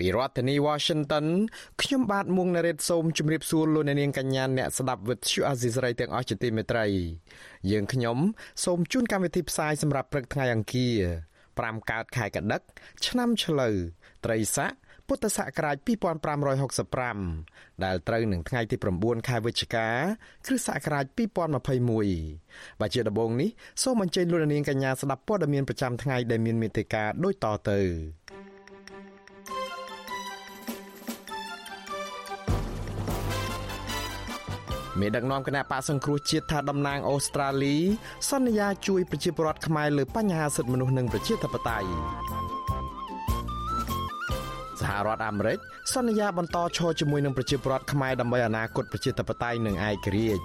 ពីរដ្ឋធានី Washington ខ្ញុំបាទមួងណារ៉េតសូមជម្រាបសួរលោកអ្នកនាងកញ្ញាអ្នកស្ដាប់វិទ្យុអាស៊ីសេរីទាំងអស់ជាទីមេត្រី យើងខ្ញុំសូមជូនកម្មវិធីផ្សាយសម្រាប់ព្រឹកថ្ងៃអង្គារ5កើតខែកដិក ឆ្នាំឆ្លូវត្រីស័កពុទ្ធសករាជ2565ដែលត្រូវនឹងថ្ងៃទី9ខែវិច្ឆិកា គ្រិស្តសករាជ2021បាទជាដំបូងនេះសូមអញ្ជើញលោកនាងកញ្ញាស្ដាប់ព័ត៌មានប្រចាំថ្ងៃដែលមានមេត្តាដូចតទៅ មេដឹកនាំគណៈបកសង្គ្រោះជាតិថាតំណាងអូស្ត្រាលី សន្យាជួយប្រជាពលរដ្ឋខ្មែរលើបញ្ហាសិទ្ធិមនុស្សនិងប្រជាធិបតេយ្យសហរដ្ឋអាមេរិកសន្យាបន្តឈរជាមួយនឹងប្រជាពលរដ្ឋខ្មែរដើម្បីអនាគតប្រជាធិបតេយ្យនិងឯករាជ្យ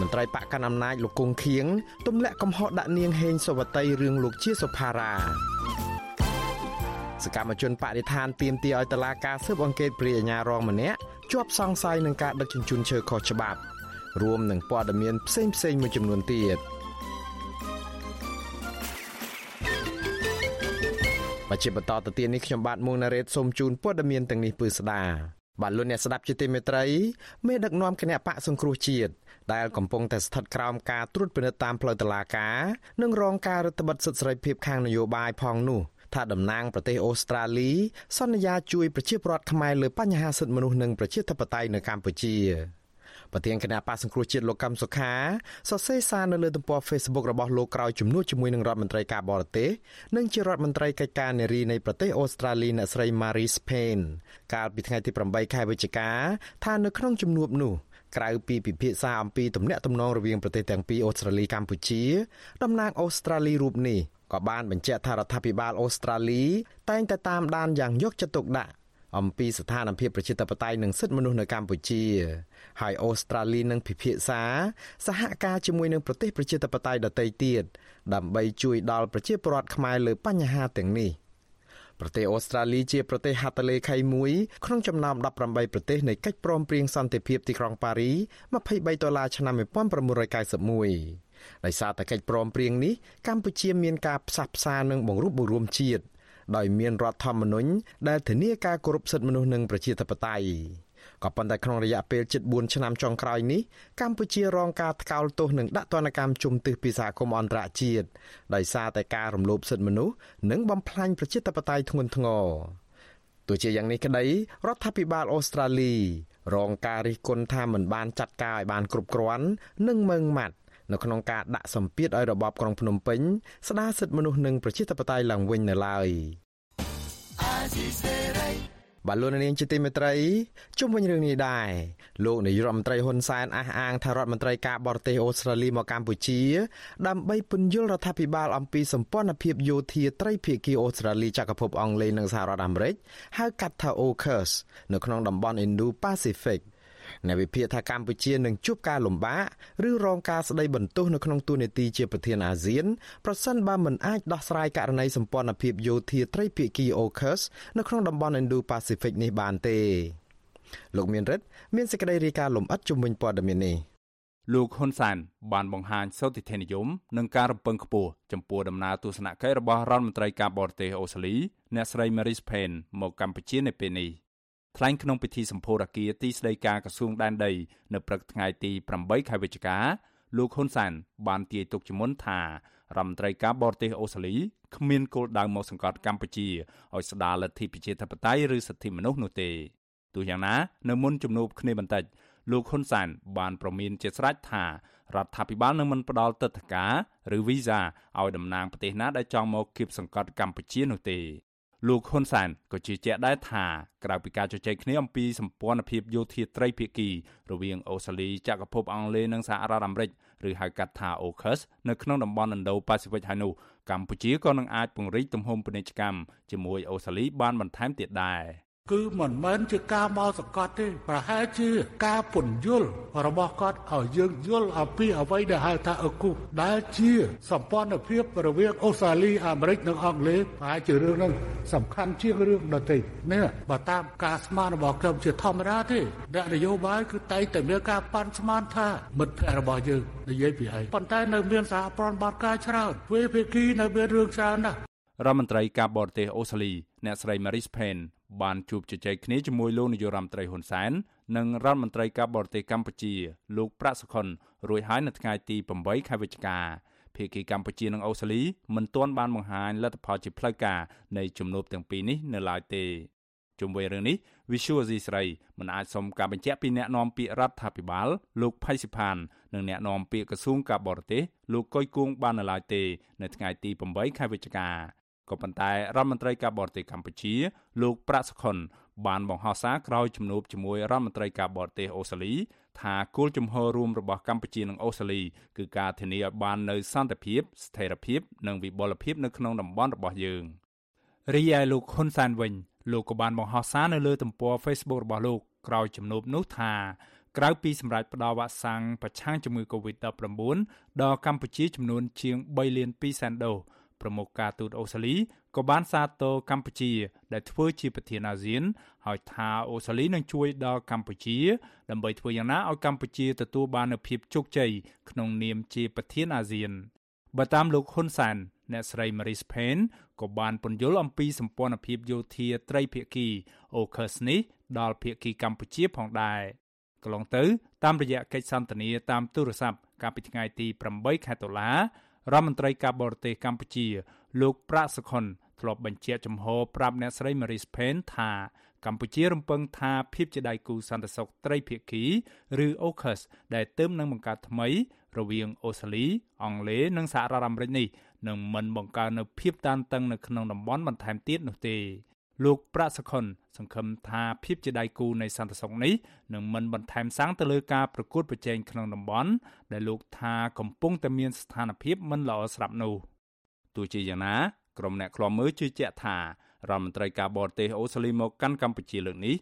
មន្ត្រីបកកណ្ដាលអំណាចលោកគង់ខៀងទម្លាក់កំហុសដាក់នាងហេងសវតីរឿងលោកជាសុផារ៉ា សកម្មជនបរិស្ថានទាមទារឲ្យតឡាការស៊ើបអង្កេតព្រាអាញារងម្នាក់ជាប់សង្ស័យនឹងការដឹកជញ្ជូនឈើខុសច្បាប់រួមនឹងព័ត៌មានផ្សេងផ្សេងមួយចំនួនទៀតបច្ចុប្បន្នតទៅទៀតនេះខ្ញុំបាទមួងណារ៉េតសូមជូនព័ត៌មានទាំងនេះពឺស្ដាបាទលោកអ្នកស្ដាប់ជាទីមេត្រីមេដឹកនាំគណៈបកសង្គ្រោះជាតិដែលកំពុងតែស្ថិតក្រោមការត្រួតពិនិត្យតាមផ្លូវតុលាការនិងរងការរដ្ឋបិទសិទ្ធិសេរីភាពខាងនយោបាយផងនោះ ថាតំណាងប្រទេសអូស្ត្រាលី សន្យាជួយប្រជាពលរដ្ឋខ្មែរលើបញ្ហាសិទ្ធិមនុស្សនិងប្រជាធិបតេយ្យនៅកម្ពុជាប្រធានគណៈបកសង្គ្រោះជាតិលោកកឹមសុខាសរសេរសារនៅលើទំព័រ Facebook របស់លោកក្រោយជំនួបជាមួយនឹងរដ្ឋមន្ត្រីការបរទេសនិងជារដ្ឋមន្ត្រីកិច្ចការនារីនៃប្រទេសអូស្ត្រាលីអ្នកស្រី Marie Spain កាលពីថ្ងៃទី8ខែវិច្ឆិកាថានៅក្នុងជំនួបនោះ ក្រៅពីពិភាក្សាអំពីទំនាក់ទំនងរវាងប្រទេសទាំងពីរអូស្ត្រាលីកម្ពុជាតំណាងអូស្ត្រាលីរូបនេះក៏បានបញ្ជាក់ថារដ្ឋាភិបាលអូស្ត្រាលីតែងតែតាមដានយ៉ាងយកចិត្តទុកដាក់អំពីស្ថានភាពប្រជាធិបតេយ្យនិងសិទ្ធិមនុស្សនៅកម្ពុជាហើយអូស្ត្រាលីនឹងពិភាក្សាសហការជាមួយនឹងប្រទេសប្រជាធិបតេយ្យដទៃទៀតដើម្បីជួយដល់ប្រជាពលរដ្ឋខ្មែរលើបញ្ហាទាំងនេះ ប្រទេសអូស្ត្រាលីជាប្រទេសហត្ថលេខីមួយក្នុងចំណោម18ប្រទេសនៃកិច្ចព្រមព្រៀងសន្តិភាពទីក្រុងប៉ារី23ដុល្លារឆ្នាំ1991ដោយសារតែកិច្ចព្រមព្រៀងនេះកម្ពុជាមានការផ្សះផ្សានិងបង្រួបបង្រួមជាតិដោយមានរដ្ឋធម្មនុញ្ញដែលធានាការគោរពសិទ្ធិមនុស្សនិងប្រជាធិបតេយ្យ ក៏ប៉ុន្តែក្នុងរយៈពេលជិត4ឆ្នាំចុងក្រោយនេះកម្ពុជារងការថ្កោលទោសនិងដាក់ទណ្ឌកម្មជំទាស់ពីសហគមន៍អន្តរជាតិដោយសារតែការរំលោភសិទ្ធិមនុស្សនិងបំផ្លាញប្រជាធិបតេយ្យធ្ងន់ធ្ងរទោះជាយ៉ាងនេះក្តីរដ្ឋាភិបាលអូស្ត្រាលី រងការរិះគន់ថាមិនបានចាត់ការឲ្យបានគ្រប់គ្រាន់និងម៉ឺងម៉ាត់នៅក្នុងការដាក់សម្ពាធឲ្យរបបក្រុងភ្នំពេញស្ដារសិទ្ធិមនុស្សនិងប្រជាធិបតេយ្យឡើងវិញនៅឡើយ បាឡូននាងជាទីមេត្រីជុំវិញរឿងនេះដែរលោកនាយរដ្ឋមន្ត្រីហ៊ុនសែនអះអាងថារដ្ឋមន្ត្រីការបរទេសអូស្ត្រាលីមកកម្ពុជា ដើម្បីពន្យល់រដ្ឋាភិបាលអំពីសម្ព័ន្ធភាពយោធាត្រីភាគីអូស្ត្រាលីចក្រភពអង់គ្លេសនិងសហរដ្ឋអាមេរិកហៅកាត់ថា AUKUS នៅក្នុងតំបន់ Indo-Pacific អ្នកវិភាគថាកម្ពុជានឹងជួបការលំបាកឬរងការស្ដីបន្ទោសនៅក្នុងទូនាទីជាប្រធានអាស៊ានប្រសិនបើមិនអាចដោះស្រាយករណីសម្ព័ន្ធភាពយោធាត្រីភាគី AUKUS នៅក្នុងតំបន់ Indo-Pacific នេះបានទេលោកមានរិទ្ធមានសេចក្តីរាយការណ៍លម្អិតជំវិញព័ត៌មាននេះលោកហ៊ុនសែនបានបង្ហាញសោតិធិនិយមនិងការរំពឹងខ្ពស់ចំពោះដំណើរទស្សនកិច្ចរបស់រដ្ឋមន្ត្រីការបរទេសអូស្ត្រាលីអ្នកស្រី Maris Payne មកកម្ពុជានៅពេលនេះ ថ្លែងក្នុងពិធីសម្ពោធអគារទីស្តីការក្រសួងដែនដីនៅព្រឹកថ្ងៃទី8ខែវិច្ឆិកាលោកហ៊ុនសានបានទាយទុកជាមុនថារដ្ឋមន្ត្រីការបរទេសអូស្ត្រាលីគ្មានគោលដៅមកសង្កត់កម្ពុជាឲ្យស្ដារលទ្ធិប្រជាធិបតេយ្យឬសិទ្ធិមនុស្សនោះទេទោះយ៉ាងណានៅមុនជំនួបគ្នាបន្តិចលោកហ៊ុនសានបានប្រមានជាស្រេចថារដ្ឋាភិបាលនឹងមិនផ្ដល់ទឹកធការឬវីសាឲ្យតំណាងប្រទេសណាដែលចង់មកគៀបសង្កត់កម្ពុជានោះទេ លោកហ៊ុនសែនក៏ជឿជាក់ដែរថាក្រៅពីការជជែកគ្នាអំពីសម្ព័ន្ធភាពយោធាត្រីភាគីរវាងអូស្ត្រាលីចក្រភពអង់គ្លេសនិងសហរដ្ឋអាមេរិកឬហៅកាត់ថា AUKUS នៅក្នុងតំបន់ Indo-Pacific ហើយនោះកម្ពុជាក៏នឹងអាចពង្រីកទំហំពាណិជ្ជកម្មជាមួយអូស្ត្រាលីបានបន្ថែមទៀតដែរ គឺមិនមែនជាការមកសង្កត់ទេប្រហែលជាការពន្យល់របស់គាត់ឲ្យយើងយល់អំពីអ្វីដែលហៅថាអគុដែលជាសម្ព័ន្ធភាពរវាងអូស្ត្រាលីអាមេរិកនិងអង់គ្លេសប្រហែលជារឿងហ្នឹងសំខាន់ជាងរឿងដទៃនេះបើតាមការស្មានរបស់ខ្ញុំជាធម្មតាទេអ្នកនយោបាយគឺតែងតែមានការប៉ាន់ស្មានថាមិត្តភ័ក្តិរបស់យើងនិយាយពីអីប៉ុន្តែនៅមានសហប្រណបត្តិការច្រើនទ្វេភាគីនៅមានរឿងច្រើនណាស់រដ្ឋមន្ត្រីការបរទេសអូស្ត្រាលីអ្នកស្រី Maris Payne បានជួបជជែកគ្នាជាមួយលោកនាយរដ្ឋមន្ត្រីហ៊ុនសែននិងរដ្ឋមន្ត្រីការបរទេសកម្ពុជា លោកប្រាក់សុខុនរួចហើយនៅថ្ងៃទី8ខែវិច្ឆិកាភាគីកម្ពុជានិងអូស្ត្រាលីមិនទាន់បានបង្ហាញលទ្ធផលជាផ្លូវការនៃជំនួបទាំងពីរនេះនៅឡើយទេជុំវិញរឿងនេះ Visual Asia ស្រីមិនអាចសុំការបញ្ជាក់ពីអ្នកនាំពាក្យរដ្ឋាភិបាល លោកផៃសិផាននិងអ្នកនាំពាក្យក្រសួងការបរទេសលោកកុយគួងបាននៅឡើយទេ នៅថ្ងៃទី8ខែវិច្ឆិកា ក៏ប៉ុន្តែរដ្ឋមន្ត្រីការបរទេសកម្ពុជា លោកប្រាក់សុខុនបានបង្ហោះសារក្រោយជំនួបជាមួយរដ្ឋមន្ត្រីការបរទេសអូស្ត្រាលីថាគោលជំហររួមរបស់កម្ពុជានិងអូស្ត្រាលីគឺការធានាឲ្យបាននូវសន្តិភាពស្ថិរភាពនិងវិបុលភាពនៅក្នុងតំបន់របស់យើងរីឯលោកហ៊ុនសានវិញលោកក៏បានបង្ហោះសារនៅលើទំព័រ Facebook របស់លោកក្រោយជំនួបនោះថាក្រៅពីសម្រាប់ផ្ដល់វ៉ាក់សាំងប្រឆាំងជំងឺ Covid-19 ដល់កម្ពុជាចំនួនជាង3លាន2សែនដូស ប្រមុខការទូតអូស្ត្រាលីក៏បានសាទរកម្ពុជា ដែលធ្វើជាប្រធានអាស៊ានហើយថាអូស្ត្រាលីនឹងជួយដល់កម្ពុជា ដើម្បីធ្វើយ៉ាងណាឲ្យកម្ពុជាទទួលបាននូវភាពជោគជ័យក្នុងនាមជាប្រធានអាស៊ានបើតាមលោកហ៊ុនសានអ្នកស្រី Maris Payne ក៏បានពន្យល់អំពីសម្ព័ន្ធភាពយោធាត្រីភាគី AUKUS នេះដល់ភាគីកម្ពុជាផងដែរកន្លងទៅតាមរយៈកិច្ចសន្ទនាតាមទូរស័ព្ទកាលពីថ្ងៃទី8ខែតុលា រដ្ឋមន្ត្រីការបរទេសកម្ពុជា លោកប្រាក់សុខុនធ្លាប់បញ្ជាក់ចំហប្រាប់អ្នកស្រី Maris Payne ថាកម្ពុជារំពឹងថាភាពជាដៃគូសន្តិសុខត្រីភាគីឬ AUKUS ដែលទើបនឹងបង្កើតថ្មី រវាងអូស្ត្រាលី អង់គ្លេសនិងសហរដ្ឋអាមេរិកនេះនឹងមិនបង្កើននូវភាពតានតឹងនៅក្នុងតំបន់បន្ថែមទៀតនោះទេ លោកប្រាក់សខុនសង្ឃឹមថាភាពជាដៃគូនៃសន្តិសុខនេះនឹងមិនបន្ថែមសាំងទៅលើការប្រកួតប្រជែងក្នុងតំបន់ដែលលោកថាកំពុងតែមានស្ថានភាពមិនល្អស្រាប់នោះទោះជាយ៉ាងណាក្រុមអ្នកខ្លាំមើលជឿជាក់ថារដ្ឋមន្ត្រីការបរទេសអូស្ត្រាលីមកកាន់កម្ពុជាលើកនេះ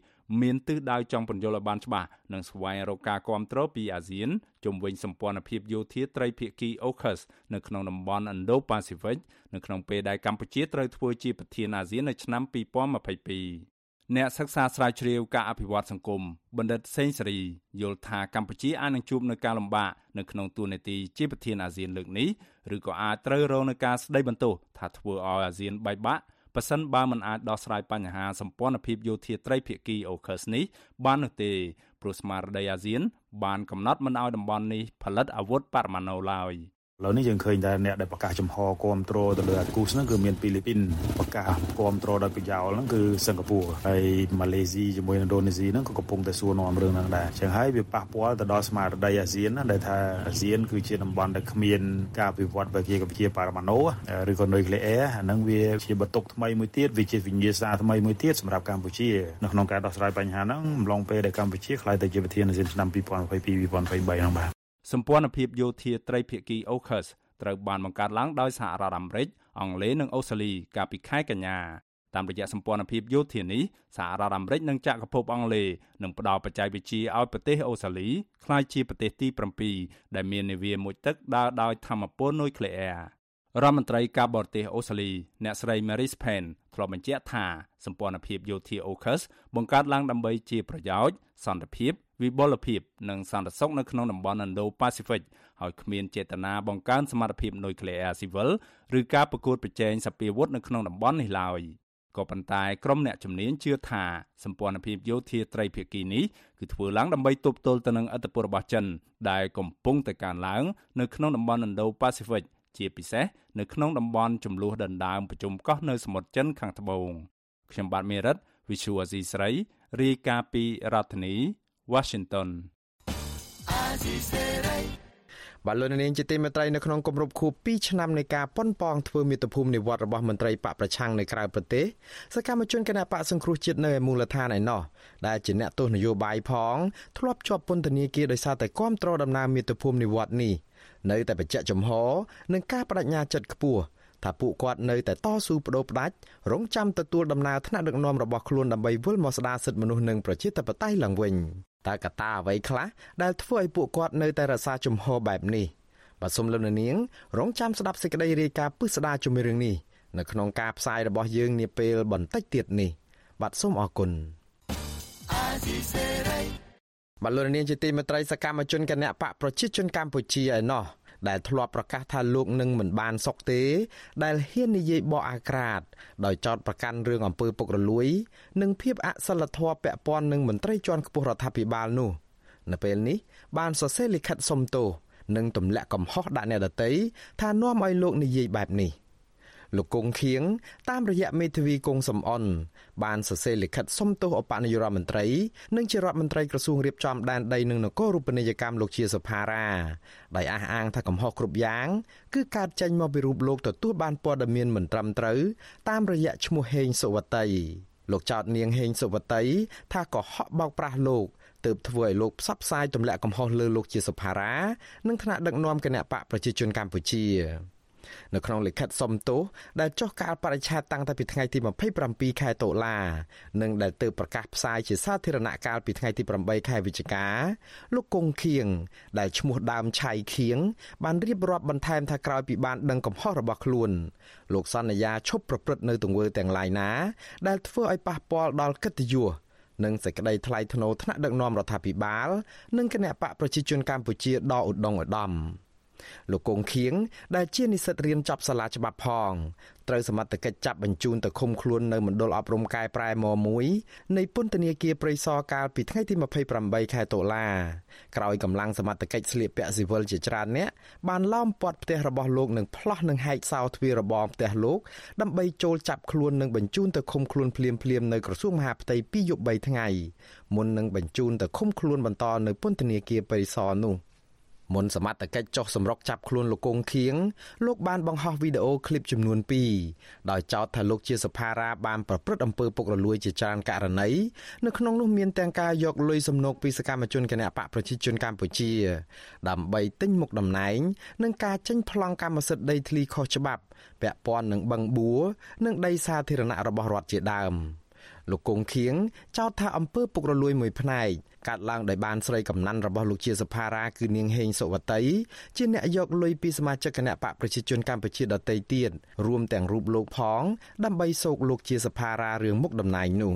មានទិសដៅចង់បញ្យល់ឲ្យបានច្បាស់និងស្វែងរកការគ្រប់គ្រងពីអាស៊ានជំវិញសម្ព័ន្ធភាពយោធាត្រីភាគី AUKUS នៅក្នុងតំបន់ Indo-Pacific នៅក្នុងពេលដែលកម្ពុជាត្រូវធ្វើជាប្រធានអាស៊ាននៅឆ្នាំ2022អ្នកសិក្សាស្រាវជ្រាវការអភិវឌ្ឍសង្គមបណ្ឌិតសេងសេរីយល់ថាកម្ពុជាអាចនឹងជួបនឹងការលំបាកនៅក្នុងទូនាទីជាប្រធានអាស៊ានលើកនេះឬក៏អាចត្រូវរងនឹងការស្ដីបន្ទោសថាធ្វើឲ្យអាស៊ានបែកបាក់ ប៉ះសិនបើមិនអាចដោះស្រាយបញ្ហាសម្ព័ន្ធភាពយោធាត្រីភាគី AUKUS នេះបាននោះទេព្រោះស្មារតីអាស៊ានបានកំណត់មិនឲ្យតំបន់នេះផលិតអាវុធបរមាណូឡើយ។ ឥឡូវនេះយើងឃើញតែអ្នកដែលប្រកាសចំហគ្រប់គ្រងទៅលើអាគូសហ្នឹងគឺមានពីលីពីនប្រកាសគ្រប់គ្រងដោយប្រយោលហ្នឹងគឺសិង្ហបុរីហើយម៉ាឡេស៊ីជាមួយឥណ្ឌូនេស៊ីហ្នឹងក៏កំពុងតែសួរនាំរឿងហ្នឹងដែរចឹងហើយវាប៉ះពាល់ទៅដល់ស្មារតីអាស៊ានណាដែលថាអាស៊ានគឺជាតំបន់ដែលគ្មានការវិវត្តវិទ្យាវិទ្យាបរមាណូឬក៏នុយក្លេអ៊ែរអាហ្នឹងវាជាបន្ទុកថ្មីមួយទៀតវាជាវិញ្ញាសាថ្មីមួយទៀតសម្រាប់កម្ពុជានៅក្នុងការដោះស្រាយបញ្ហាហ្នឹងអំឡុងពេលដែលកម្ពុជាខ្លាយទៅជាប្រធានអាស៊ានឆ្នាំ2022 2023ហ្នឹងបាទ សម្ព័ន្ធភាពយោធាត្រីភាគី AUKUS ត្រូវបានបង្កើតឡើងដោយសហរដ្ឋអាមេរិកអង់គ្លេសនិងអូស្ត្រាលីកាលពីខែកញ្ញាតាមរយៈសម្ព័ន្ធភាពយោធានេះសហរដ្ឋអាមេរិកនិងចក្រភពអង់គ្លេសនឹងផ្ដល់បច្ចេកវិទ្យាឲ្យប្រទេសអូស្ត្រាលីក្លាយជាប្រទេសទី7ដែលមាននាវាមុជទឹកដើរដោយធម្មពលនុយក្លេអ៊ែរ រដ្ឋមន្ត្រីការបរទេសអូស្ត្រាលីអ្នកស្រី Maris Payne ធ្លាប់បញ្ជាក់ថាសម្ព័ន្ធភាពយោធា AUKUS បង្កើតឡើងដើម្បីជាប្រយោជន៍សន្តិភាពវិបុលភាពនិងសន្តិសុខនៅក្នុងតំបន់ Indo-Pacific ហើយគ្មានចេតនាបង្កើនសមត្ថភាពនុយក្លេអ៊ែរស៊ីវិលឬការប្រកួតប្រជែងសពាវុធនៅក្នុងតំបន់នេះឡើយក៏ប៉ុន្តែក្រុមអ្នកជំនាញជឿថាសម្ព័ន្ធភាពយោធាត្រីភាគីនេះគឺធ្វើឡើងដើម្បីទប់ទល់ទៅនឹងអធិបតេយ្យរបស់ចិនដែលកំពុងតែកើនឡើងនៅក្នុងតំបន់ Indo-Pacific ជាពិសេសនៅក្នុងតំបន់ចំនួនដណ្ដើមប្រជុំកោះនៅសមុទ្រចិនខាងត្បូងខ្ញុំបាទមេរិត Visual Asia ស្រីរាយការណ៍ពីរដ្ឋធានី Washington បាទលោកនាងជាទីមេត្រីនៅក្នុងគម្រប់ខួប2ឆ្នាំនៃការប៉ុនប៉ងធ្វើមាតុភូមិនិវត្តរបស់មន្ត្រីបកប្រឆាំងនៅក្រៅប្រទេសសកម្មជនគណៈបកសង្គ្រោះជាតិនៅឯមូលដ្ឋានឯណោះដែលជាអ្នកទស្សនយោបាយផងធ្លាប់ជាប់ពន្ធនាគារដោយសារតែគាំទ្រដំណើរមាតុភូមិនិវត្តនេះ នៅតែបច្ចៈចំហនិងការបដិញ្ញាចិត្តខ្ពស់ថាពួកគាត់នៅតែតស៊ូបដូរផ្ដាច់រងចាំទទួលដំណើរថ្នាក់ដឹកនាំរបស់ខ្លួនដើម្បីវិលមកស្ដារសិទ្ធិមនុស្សនិងប្រជាធិបតេយ្យឡើងវិញតើកត្តាអ្វីខ្លះដែលធ្វើឲ្យពួកគាត់នៅតែរក្សាជំហរបែបនេះបាទសូមលោកនាង រងចាំស្ដាប់សេចក្តីរាយការណ៍ពិស្ដារជំរឿងនេះនៅក្នុងការផ្សាយរបស់យើងនាពេលបន្តិចទៀតនេះ បាទសូមអរគុណ បាទលោកនាងជាទីមេត្រីសកម្មជនគណៈបកប្រជាជនកម្ពុជាឯណោះដែលធ្លាប់ប្រកាសថាលោកនឹងមិនបានសុខទេ ដែលហ៊ាននិយាយបកអាក្រាត ដោយចោទប្រកាន់រឿងអំពើពុករលួយ និងភាពអសិលធម៌ពាក់ព័ន្ធនឹងមន្ត្រីជាន់ខ្ពស់រដ្ឋាភិបាលនោះ នៅពេលនេះបានសរសេរលិខិតសុំទោសនិងទម្លាក់កំហុសដាក់អ្នកដទៃថានាំឲ្យលោកនិយាយបែបនេះ។ លោកគង់ខៀងតាមរយៈមេធាវីគង់សំអនបានសរសេរលិខិតសុំទោសឧបនាយករដ្ឋមន្ត្រីនិងជារដ្ឋមន្ត្រីក្រសួងរៀបចំដែនដីនិងនគររូបនីយកម្មលោកជាសុផារ៉ាដោយអះអាងថាកំហុសគ្រប់យ៉ាងគឺកើតចេញមកពីរូបលោកទទួលបានព័ត៌មានមិនត្រឹមត្រូវតាមរយៈឈ្មោះហេងសុវតីលោកចោតនាងហេងសុវតីថាកុហកបោកប្រាស់លោកទើបធ្វើឲ្យលោកផ្សព្វផ្សាយទម្លាក់កំហុសលើលោកជាសុផារ៉ានិងថ្នាក់ដឹកនាំគណៈបកប្រជាជនកម្ពុជា នៅក្នុងលិខិតសុំទោសដែលចុះកាលបរិច្ឆេទតាំងតែពីថ្ងៃទី27ខែតុលានិងដែលទើបប្រកាសផ្សាយជាសាធារណកាលពីថ្ងៃទី8ខែវិច្ឆិកាលោកគង់ខៀងដែលឈ្មោះដើមឆៃខៀងបានរៀបរាប់បន្ថែមថាក្រោយពីបានដឹងកំហុសរបស់ខ្លួនលោកសន្យាឈប់ប្រព្រឹត្តនៅទង្វើទាំងឡាយណា ដែលធ្វើឲ្យប៉ះពាល់ដល់កិត្តិយសនិងសេចក្តីថ្លៃថ្នូរថ្នាក់ដឹកនាំរដ្ឋាភិបាល និងគណៈបកប្រជាជនកម្ពុជាដ៏ឧត្តមឧត្តម លោកគង់ខៀងដែលជានិស្សិតរៀនចប់សាលាច្បាប់ផងត្រូវសមត្ថកិច្ចចាប់បញ្ជូនទៅឃុំខ្លួននៅមណ្ឌលអប់រំកែប្រែម1នៃពន្ធនាគារព្រៃសរកាលពីថ្ងៃទី28ខែតុលាក្រោយកម្លាំងសមត្ថកិច្ចស្លៀកពាក់ស៊ីវិលជាច្រើនអ្នកបានឡោមព័ទ្ធផ្ទះរបស់លោកនិងផ្លោះនឹងហែកសោទ្វាររបងផ្ទះលោកដើម្បីចូលចាប់ខ្លួននិងបញ្ជូនទៅឃុំខ្លួនភ្លាមៗនៅក្រសួងមហាផ្ទៃ2យប់3ថ្ងៃមុននឹងបញ្ជូនទៅឃុំខ្លួនបន្តនៅពន្ធនាគារព្រៃសរនោះ មុនសមត្ថកិច្ចចុះសម្រុកចាប់ខ្លួនលោកគង់ខៀងលោកបានបង្ហោះវីដេអូឃ្លីបចំនួន2ដោយចោទថាលោកជាសភារាបានប្រព្រឹត្តអំពើពុករលួយជាច្រើនករណីនៅក្នុងនោះមានទាំងការយកលុយសំណូកពីសកម្មជនគណបកប្រជាជនកម្ពុជា ដើម្បីទិញមុខតំណែង និងការចេញប្លង់កម្មសិទ្ធិដីធ្លីខុសច្បាប់ពាក់ព័ន្ធនឹងបឹងបួរនិងដីសាធារណៈរបស់រដ្ឋជាដើម លោកគង់ខៀងចោទថាអំពើពុករលួយមួយផ្នែកកាត់ឡើងដោយបានស្រីកំណាន់របស់លោកជាសភារាគឺនាងហេងសុវតី ជាអ្នកយកលុយពីសមាជិកគណៈបកប្រជាជនកម្ពុជាដទៃទៀតរួមទាំងរូបលោកផង ដើម្បីសោកលោកជាសភារារឿងមុខតំណែងនោះ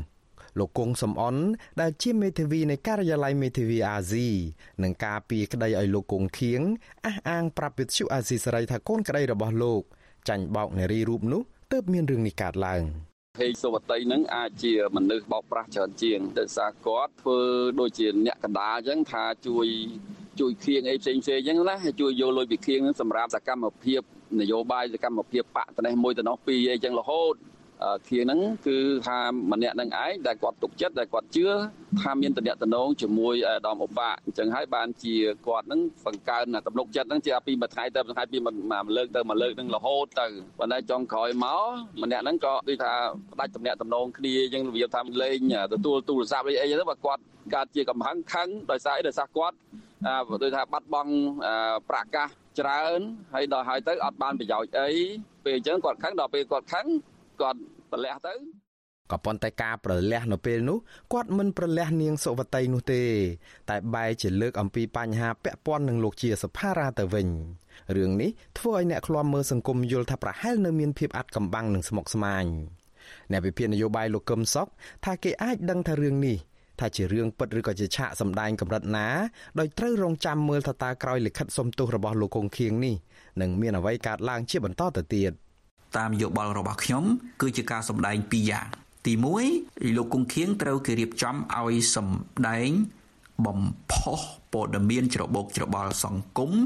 លោកគង់សំអនដែលជាមេធាវីនៃការិយាល័យមេធាវីអាស៊ីនឹងការពីក្តីឲ្យលោកគង់ខៀងអះអាងប្រាប់វិទ្យុអាស៊ីសេរីថាកូនក្តីរបស់លោកចាញ់បោកនារីរូបនោះទើបមានរឿងនេះកើតឡើង។ ហេងសុវតីនឹងអាចជាមនុស្សបោកប្រាស់ច្រើនជាងដោយសារគាត់ធ្វើដូចជាអ្នកកណ្ដាលអញ្ចឹងថាជួយជួយខៀងអីផ្សេងផ្សេងអញ្ចឹងណាជួយយកលុយពីខៀងសម្រាប់សកម្មភាពនយោបាយសកម្មភាពបកត្នេះមួយទៅនោះពីរអីចឹងរហូត ខៀងហ្នឹងគឺថាម្នាក់នឹងឯងដែលគាត់ទុកចិត្តដែលគាត់ជឿថាមានតំណតំណងជាមួយអាដាមឧបាអញ្ចឹងហើយបានជាគាត់ហ្នឹងបង្កើនទំនុកចិត្តហ្នឹងជាពីមួយថ្ងៃទៅមួយថ្ងៃពីមួយលើកទៅមួយលើកហ្នឹងរហូតទៅប៉ុន្តែចុងក្រោយមកម្នាក់ហ្នឹងក៏ដូចថាផ្ដាច់តំណតំណងគ្នាអញ្ចឹងរបៀបថាលេងទទួលទូរស័ព្ទអីអីទៅបើគាត់កើតជាកំហឹងខឹងដោយសារអីដោយសារគាត់ដូចថាបាត់បង់ប្រកាសច្រើនហើយដល់ហើយទៅអត់បានប្រយោជន៍អីពេលអញ្ចឹងគាត់ខឹងដល់ពេលគាត់ខឹង គាត់ប្រលះទៅក៏ប៉ុន្តែការប្រលះនៅពេលនោះគាត់មិនប្រលះនាងសុវតីនោះទេ តែបែរជាលើកអំពីបញ្ហាពាក់ព័ន្ធនឹងលោកជាសភារាទៅវិញរឿងនេះធ្វើឲ្យអ្នកឃ្លាំមើលសង្គមយល់ថាប្រហែលនៅមានភាពអាត់កំបាំងនិងស្មុគស្មាញអ្នកវិភាគនយោបាយលោកកឹមសុខថាគេអាចដឹងថារឿងនេះថាជារឿងពិតឬក៏ជាឆាកសម្ដែងកម្រិតណាដោយត្រូវរងចាំមើលថាតើក្រោយលិខិតសុំទោសរបស់លោកកុងខៀងនេះនឹងមានអ្វីកើតឡើងជាបន្តទៅទៀត។ តាមយោបល់របស់ខ្ញុំគឺជាការសម្ដែងពីរយ៉ាងទី1លោកគង់ខៀងត្រូវគេរៀបចំឲ្យសម្ដែងបំផុសព័ត៌មានច្របូកច្របល់សង្គមឲ្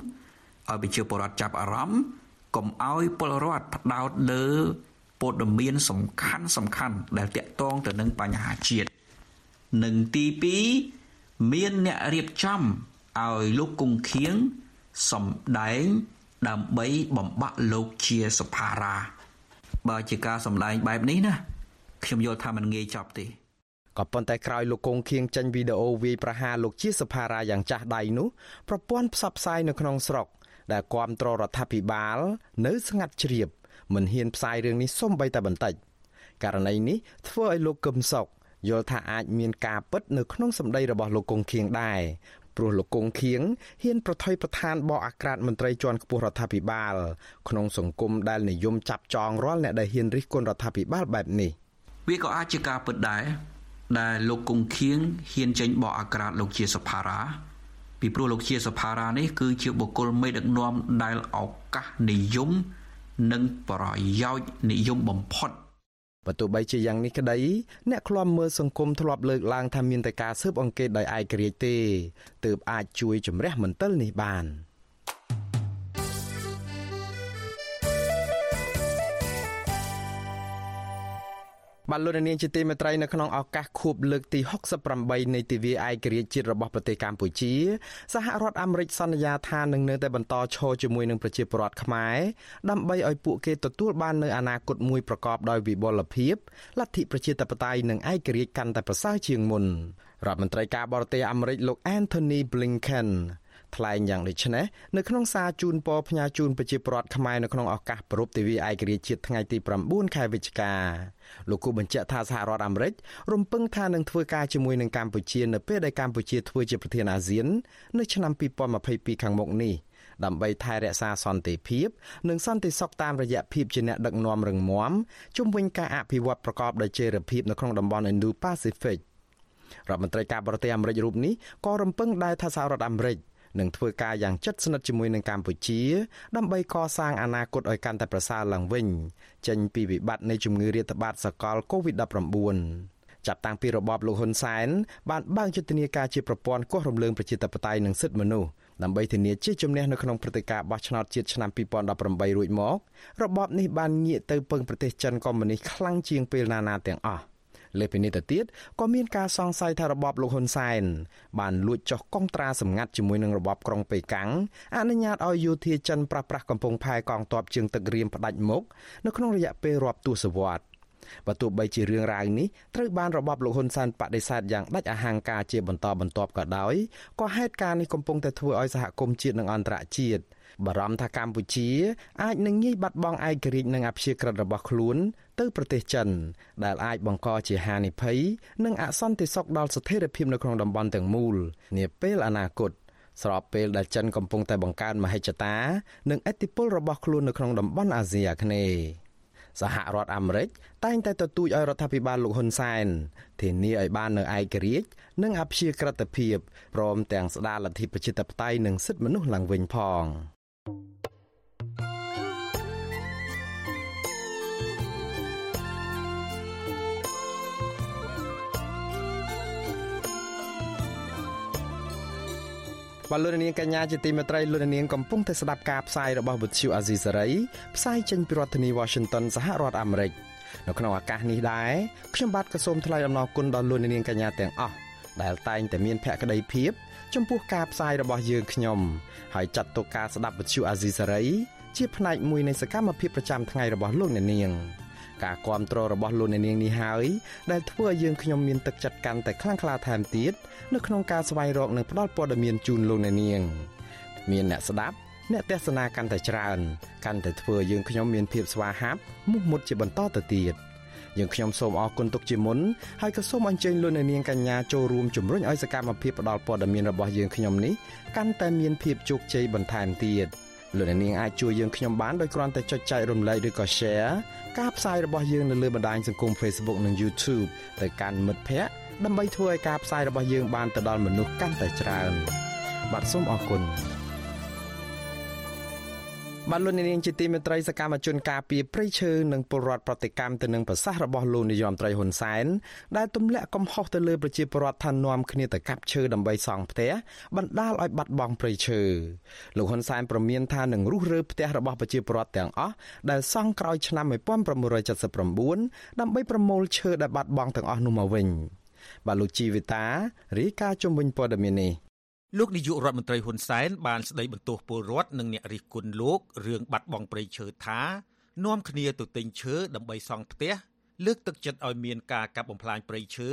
យប្រជាពលរដ្ឋចាប់អារម្មណ៍កុំឲ្យពលរដ្ឋផ្ដោតលើព័ត៌មានសំខាន់សំខាន់ដែលតាក់ទងទៅនឹងបញ្ហាជាតិនិងទី2មានអ្នករៀបចំឲ្យលោកគង់ខៀងសម្ដែងដើម្បីបំបាក់លោកជាសភារា បើជាការសម្ដែងបែបនេះណាខ្ញុំយល់ថាมันងាយចប់ទេក៏ប៉ុន្តែក្រោយលោកកុងខៀងចេញវីដេអូវាយប្រហារលោកជាសភារាយ៉ាងចាស់ដៃនោះប្រព័ន្ធផ្សព្វផ្សាយនៅក្នុងស្រុក ដែលគ្រប់គ្រងរដ្ឋាភិបាល នៅស្ងាត់ជ្រាបមិនហ៊ានផ្សាយរឿងនេះសូម្បីតែបន្តិចករណីនេះធ្វើឲ្យលោកកឹមសុខយល់ថាអាចមានការពិតនៅក្នុងសម្ដីរបស់លោកកុងខៀងដែរ ព្រោះលោកកុងខៀងហ៊ានប្រថុយប្រឋានបកអាក្រាតមន្ត្រីជាន់ខ្ពស់រដ្ឋាភិបាលក្នុងសង្គមដែលនិយមចាប់ចងរាល់អ្នកដែលហ៊ានរិះគន់រដ្ឋាភិបាលបែបនេះវាក៏អាចជាការពិតដែរដែលលោកកុងខៀងហ៊ានចេញបកអាក្រាតលោកជាសភារាពីព្រោះលោកជាសភារានេះគឺជាបុគ្គលមេដឹកនាំដែលឱកាសនិយមនិងប្រយោជន៍និយមបំផុត បើទោះបីជាយ៉ាងនេះក្តីអ្នកខ្លំមើលសង្គមធ្លាប់លើកឡើងថាមានតែការស៊ើបអង្កេតដោយឯករាជ្យទេទើបអាចជួយជំរះមន្ទិលនេះបាន។ បាទលោកនាងជាទីមេត្រីនៅក្នុងឱកាសខួបលើកទី68នៃទិវាឯករាជ្យជាតិរបស់ប្រទេសកម្ពុជាសហរដ្ឋអាមេរិកសន្យាថានឹងនៅតែបន្តឈរជាមួយនឹងប្រជាពលរដ្ឋខ្មែរដើម្បីឲ្យពួកគេទទួលបាននូវអនាគតមួយប្រកបដោយវិបុលភាពលទ្ធិប្រជាធិបតេយ្យនិងឯករាជ្យកាន់តែប្រសើរជាងមុនរដ្ឋមន្ត្រីការបរទេសអាមេរិកលោក Anthony Blinken ថ្លែងយ៉ាងដូចនេះនៅក្នុងសារជូនពរផ្ញើជូនប្រជាពលរដ្ឋខ្មែរនៅក្នុងឱកាសប្រពៃទិវាឯករាជ្យជាតិថ្ងៃទី9ខែវិច្ឆិកាលោកគូបញ្ជាក់ថាសហរដ្ឋអាមេរិករំពឹងថានឹងធ្វើការជាមួយនឹងកម្ពុជានៅពេលដែលកម្ពុជាធ្វើជាប្រធានអាស៊ាននៅឆ្នាំ2022ខាងមុខនេះដើម្បីថែរក្សាសន្តិភាព និងសន្តិសុខតាមរយៈភាពជាអ្នកដឹកនាំរឹងមាំជុំវិញការអភិវឌ្ឍប្រកបដោយចីរភាពនៅក្នុងតំបន់ Indo-Pacific រដ្ឋមន្ត្រីការបរទេសអាមេរិករូបនេះក៏រំពឹងដែរថាសហរដ្ឋអាមេរិក នឹងធ្វើការយ៉ាងជិតស្និទ្ធជាមួយនឹងកម្ពុជា ដើម្បីកសាងអនាគតឲ្យកាន់តែប្រសើរឡើងវិញ ចេញពីវិបត្តិនៃជំងឺរាតត្បាតសកល COVID-19 ចាប់តាំងពីរបបលោកហ៊ុនសែនបានបើកយុទ្ធនាការជាប្រព័ន្ធគាស់រំលើងប្រជាធិបតេយ្យនិងសិទ្ធិមនុស្សដើម្បីធានាជាជំនះនៅក្នុងព្រឹត្តិការណ៍បោះឆ្នោតជាតិឆ្នាំ2018រួចមករបបនេះបានងាកទៅពឹងប្រទេសចិនកុម្មុយនីសខ្លាំងជាងពេលណាណាទាំងអស់ លើពីនេះទៅទៀតក៏មានការសង្ស័យថារបបលោកហ៊ុនសែនបានលួចចុះកុងត្រាសម្ងាត់ជាមួយនឹងរបបក្រុងប៉េកាំងអនុញ្ញាតឲ្យយោធាចិនប្រះប្រាស់កំពង់ផែកងទ័ពជើងទឹករៀមផ្ដាច់មុខនៅក្នុងរយៈពេលរាប់ទសវត្សរ៍បើទោះបីជារឿងរ៉ាវនេះត្រូវបានរបបលោកហ៊ុនសែនបដិសេធយ៉ាងដាច់អហង្ការជាបន្តបន្ទាប់ក៏ដោយក៏ហេតុការណ៍នេះកំពុងតែធ្វើឲ្យសហគមន៍ជាតិនិងអន្តរជាតិ បារម្ភថាកម្ពុជាអាចនឹងងាយបាត់បង់ឯករាជ្យនិងអព្យាក្រឹតរបស់ខ្លួន ទៅប្រទេសចិន ដែលអាចបង្កជាហានិភ័យនិងអសន្តិសុខដល់ស្ថិរភាពនៅក្នុងតំបន់ទាំងមូលនាពេលអនាគតស្របពេលដែលចិនកំពុងតែបង្កើនមហិច្ឆតា និងឥទ្ធិពលរបស់ខ្លួននៅក្នុងតំបន់អាស៊ីអាគ្នេយ៍សហរដ្ឋអាមេរិកតែងតែទទូចឲ្យរដ្ឋាភិបាលលោកហ៊ុនសែនធានាឲ្យបាននូវឯករាជ្យនិងអព្យាក្រឹតភាពព្រមទាំងស្ដារលទ្ធិប្រជាធិបតេយ្យនិងសិទ្ធិមនុស្សឡើងវិញផង។ បាទលោកនាងកញ្ញាជាទីមេត្រីលោកនាងកំពុងតែស្ដាប់ការផ្សាយរបស់វិទ្យុអាស៊ីសេរីផ្សាយចេញពីរដ្ឋធានី Washington សហរដ្ឋអាមេរិកនៅក្នុងឱកាសនេះដែរខ្ញុំបាទក៏សូមថ្លែងអំណរគុណដល់លោកនាងកញ្ញាទាំងអស់ដែលតែងតែមានភក្ដីភាពចំពោះការផ្សាយរបស់យើងខ្ញុំហើយចាត់ទុកការស្ដាប់វិទ្យុអាស៊ីសេរីជាផ្នែកមួយនៃសកម្មភាពប្រចាំថ្ងៃរបស់លោកអ្នកនាង ការគ្រប់គ្រងរបស់លោកអ្នកនាងនេះហើយដែលធ្វើឲ្យយើងខ្ញុំមានទឹកចិត្តកាន់តែខ្លាំងក្លាថែមទៀតនៅក្នុងការស្វែងរកនិងផ្តល់ព័ត៌មានជូនលោកអ្នកនាង មានអ្នកស្ដាប់អ្នកទេសនាកាន់តែច្រើនកាន់តែធ្វើយើងខ្ញុំមានភាពស្វាហាប់មុខមុតជាបន្តទៅទៀតយើងខ្ញុំសូមអរគុណទុកជាមុនហើយក៏សូមអញ្ជើញលោកអ្នកនាងកញ្ញាចូលរួមជំរុញឲ្យសកម្មភាពផ្តល់ព័ត៌មានរបស់យើងខ្ញុំនេះកាន់តែមានភាពជោគជ័យបន្ថែមទៀត លោកអ្នកនាងអាចជួយយើងខ្ញុំបានដោយគ្រាន់តែចុចចែករំលែកឬក៏ Share ការផ្សាយរបស់យើងនៅលើបណ្ដាញសង្គម Facebook និង YouTube ទៅកាន់មិត្តភ័ក្តិដើម្បីធ្វើឲ្យការផ្សាយរបស់យើងបានទៅដល់មនុស្សកាន់តែច្រើន បាទសូមអរគុណ បានលោកនាងជាទីមេត្រីសកម្មជនការពីព្រៃឈើនិងពលរដ្ឋប្រតិកម្មទៅនឹងប្រសាសន៍របស់លោកនាយរដ្ឋមន្ត្រីហ៊ុនសែនដែលទម្លាក់កំហុសទៅលើប្រជាពលរដ្ឋថានាំគ្នាទៅកាប់ឈើដើម្បីសង់ផ្ទះបណ្ដាលឲ្យបាត់បង់ព្រៃឈើលោកហ៊ុនសែនប្រមានថានឹងរុះរើផ្ទះរបស់ប្រជាពលរដ្ឋទាំងអស់ដែលសង់ក្រោយឆ្នាំ1979ដើម្បីប្រមូលឈើដែលបាត់បង់ទាំងអស់នោះមកវិញបាទលោកជីវិតារាយការណ៍ជំវិញព័ត៌មាននេះ លោកនាយករដ្ឋមន្ត្រីហ៊ុនសែនបានស្ដីបន្ទោសពលរដ្ឋនិងអ្នករិះគន់លោករឿងបាត់បង់ព្រៃឈើថានាំគ្នាទៅទិញឈើដើម្បីសង់ផ្ទះលើកទឹកចិត្តឲ្យមានការកាប់បំផ្លាញព្រៃឈើ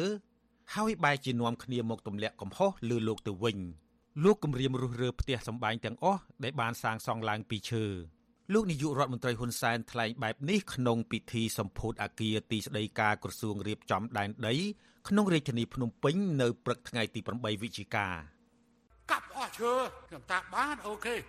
ហើយបែរជានាំគ្នាមកទម្លាក់កំហុសលើលោកទៅវិញលោកគម្រាមរុះរើផ្ទះសម្បែងទាំងអស់ដែលបានសាងសង់ឡើងពីឈើលោកនាយករដ្ឋមន្ត្រីហ៊ុនសែនថ្លែងបែបនេះក្នុងពិធីសម្ពោធអគារទីស្តីការក្រសួងរៀបចំដែនដី ក្នុងរាជធានីភ្នំពេញនៅព្រឹកថ្ងៃទី8វិច្ឆិកាកាប់ អស់ឈើខ្ញុំតាបានអូខេឥ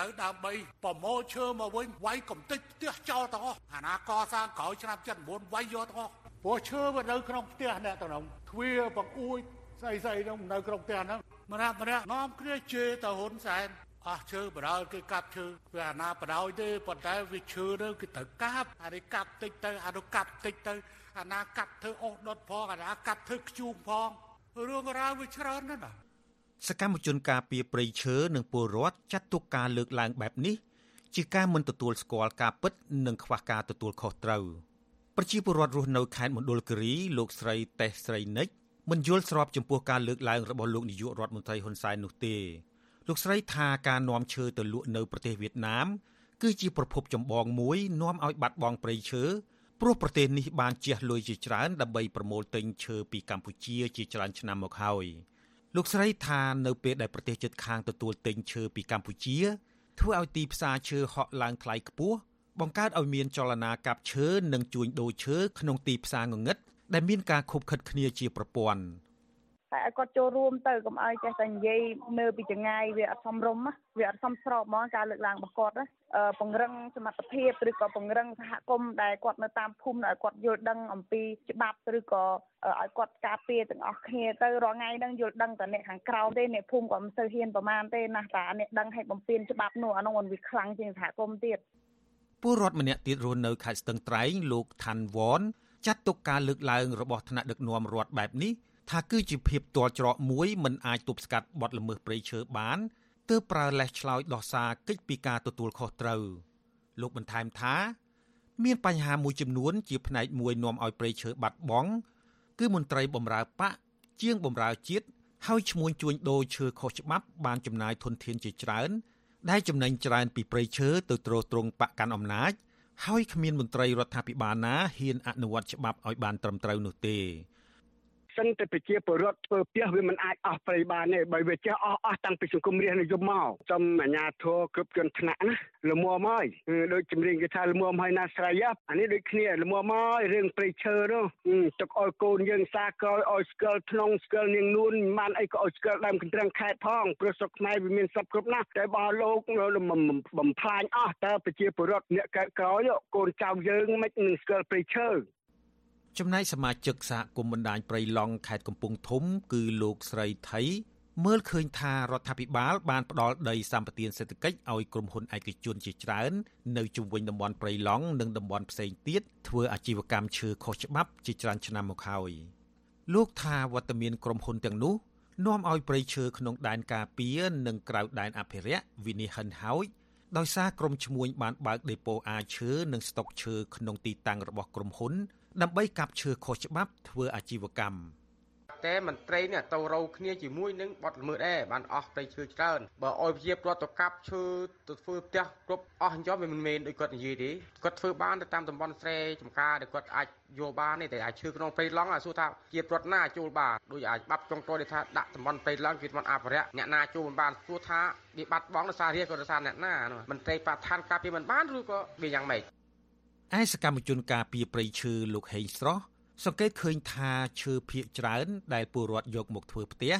ឡូវដើម្បីប្រមូលឈើមកវិញវាយកំតិចផ្ទះចោលទាំងអស់អាណាកសាងក្រោយឆ្នាំ79វាយយកទាំងអស់ព្រោះឈើវានៅក្នុងផ្ទះអ្នកទាំងនោះទ្វារបង្អួចស្អីស្អីនោះនៅក្នុងផ្ទះហ្នឹងម្នាក់ម្នាក់នាំគ្នាជេរទៅហ៊ុនសែនអស់ឈើបដ ாய் គេកាប់ឈើវាអាណាបដ ாய் ទេប៉ុន្តែវាឈើទៅគេត្រូវកាប់អានេះកាប់តិចទៅអានោះកាប់តិចទៅអាណាកាប់ធ្វើអស់ដុតផងអាណាកាប់ធ្វើខ្ជូងផងរឿងរ៉ាវវាច្រើនណាស់ណា សកម្មជនការពារព្រៃឈើនិងពលរដ្ឋចាត់ទុកការលើកឡើងបែបនេះជាការមិនទទួលស្គាល់ការពិតនិងខ្វះការទទួលខុសត្រូវប្រជាពលរដ្ឋរស់នៅខេត្តមណ្ឌលគិរីលោកស្រីតេះស្រីនិចមិនយល់ស្របចំពោះការលើកឡើងរបស់លោកនាយករដ្ឋមន្ត្រីហ៊ុនសែននោះទេលោកស្រីថាការនាំឈើទៅលក់នៅប្រទេសវៀតណាមគឺជាប្រភពចម្បងមួយនាំឲ្យបាត់បង់ព្រៃឈើព្រោះប្រទេសនេះបានជះលុយជាច្រើនដើម្បីប្រមូលទិញឈើពីកម្ពុជាជាច្រើនឆ្នាំមកហើយ លោកស្រីថានៅពេលដែលប្រទេសជិតខាងទទួលទិញឈើពីកម្ពុជាធ្វើឲ្យទីផ្សារឈើហក់ឡើងថ្លៃខ្ពស់បង្កើតឲ្យមានចលនាកាប់ឈើនិងជួញដូរឈើក្នុងទីផ្សារងងឹតដែលមានការខុបខិតគ្នាជាប្រព័ន្ធ តែឲ្យគាត់ចូលរួមទៅកុំឲ្យចេះតែនិយាយនៅពីចងាយវាអត់សមរម្យវាអត់សមស្របហ្មងការលើកឡើងរបស់គាត់ណាពង្រឹងសមត្ថភាពឬក៏ពង្រឹងសហគមន៍ដែលគាត់នៅតាមភូមិឲ្យគាត់យល់ដឹងអំពីច្បាប់ឬក៏ឲ្យគាត់ការពារទាំងអស់គ្នាទៅរាល់ថ្ងៃហ្នឹងយល់ដឹងតែអ្នកខាងក្រៅទេអ្នកភូមិក៏មិនសូវហ៊ានប្រមាណទេណាស់តែអ្នកដឹងឲ្យបំពេញច្បាប់នោះអានោះมันវាខ្លាំងជាងសហគមន៍ទៀតពលរដ្ឋម្នាក់ទៀតរស់នៅខេត្តស្ទឹងត្រែងលោកថាន់វ៉នចាត់ទុកការលើកឡើងរបស់ថ្នាក់ដឹកនាំរដ្ឋបែបនេះ ថាគឺជាភាពទាល់ច្រកមួយមិនអាចទប់ស្កាត់បទល្មើសព្រៃឈើបានទើបប្រើលេសឆ្លោយដោះសារកិច្ចពីការទទួលខុសត្រូវលោកបន្ថែមថា មានបញ្ហាមួយចំនួន ជាផ្នែកមួយនាំឲ្យព្រៃឈើបាត់បង់គឺមន្ត្រីបម្រើបកជាងបម្រើជាតិហើយឈ្មួញជួញដូរឈើខុសច្បាប់បានចំណាយធនធានជាច្រើន ដែលចំណេញច្រើនពីព្រៃឈើទៅទ្រទ្រង់បកកាន់អំណាច ហើយគ្មានមន្ត្រីរដ្ឋាភិបាលណាហ៊ានអនុវត្តច្បាប់ឲ្យបានត្រឹមត្រូវនោះទេ សិនតែប្រជាពលរដ្ឋធ្វើផ្ទះវាមិនអាចអស់ព្រៃបានទេបើវាចេះអស់អស់តាំងពីសង្គមរាស្ត្រនិយមមកសូមអាជ្ញាធរគ្រប់ជាន់ថ្នាក់ណាលមមហើយដូចចម្រៀងគេថាលមមហើយណាស្រ័យអានេះដូចគ្នាលមមហើយរឿងព្រៃឈើនោះទុកឲ្យកូនយើងសាក្រោយឲ្យស្គាល់ធ្នងស្គាល់នាងនួនបានអីក៏ឲ្យស្គាល់ដើមកន្ទ្រឹងខេតផងព្រោះស្រុកខ្មែរវាមានសពគ្រប់ណាស់តែបើលោកបំផ្លាញអស់តើប្រជាពលរដ្ឋអ្នកកើតក្រោយកូនចៅយើងមិននឹងស្គាល់ព្រៃឈើ ចំណែកសមាជិកសហគមន៍បណ្ដាញព្រៃឡង់ខេត្តកំពង់ធំ គឺលោកស្រីថៃមើលឃើញថារដ្ឋាភិបាលបានផ្ដល់ដីសម្បត្តិសេដ្ឋកិច្ចឲ្យក្រុមហ៊ុនឯកជនជាច្រើននៅជុំវិញតំបន់ព្រៃឡង់និងតំបន់ផ្សេងទៀតធ្វើអាជីវកម្មឈើខុសច្បាប់ជាច្រើនឆ្នាំមកហើយលោកថាវត្តមានក្រុមហ៊ុនទាំងនោះនាំឲ្យព្រៃឈើក្នុងដែនការពារនិងក្រៅដែនអភិរក្សវិនិច្ឆ័យហិនហោចដោយសារក្រុមឈ្មួញបានបើកដេប៉ូអាឈើនិងស្តុកឈើក្នុងទីតាំងរបស់ក្រុមហ៊ុន ដើម្បីកាប់ឈើខុសច្បាប់ធ្វើអាជីវកម្មតែមន្ត្រីនេះទៅរោគ្នាជាមួយនឹងបទល្មើសដែរបានអស់ព្រៃឈើច្រើនបើអោយជាប្រត់ទៅកាប់ឈើទៅធ្វើផ្ទះគ្រប់អស់អញ្ចឹងវាមិនមែនដូចគាត់និយាយទេគាត់ធ្វើបានទៅតាមតំបន់ស្រែចំការដែលគាត់អាចយកបានទេតែអាចឈើក្នុងព្រៃឡង់អាសួរថាជាប្រត់ណាចូលបានដូចអាចបាត់ចុងតទេថាដាក់តំបន់ព្រៃឡង់គឺតំបន់អភិរក្សអ្នកណាចូលមិនបានសួរថាវាបាត់បង់ដោយសាររាជក៏ដោយសារអ្នកណាមន្ត្រីបឋានការពារមិនបានឬក៏វាយ៉ាងម៉េច ឯសកម្មជនការពារព្រៃឈើលោកហេងស្រស់សង្កេតឃើញថាឈើភៀកច្រើន ដែលពលរដ្ឋយកមកធ្វើផ្ទះ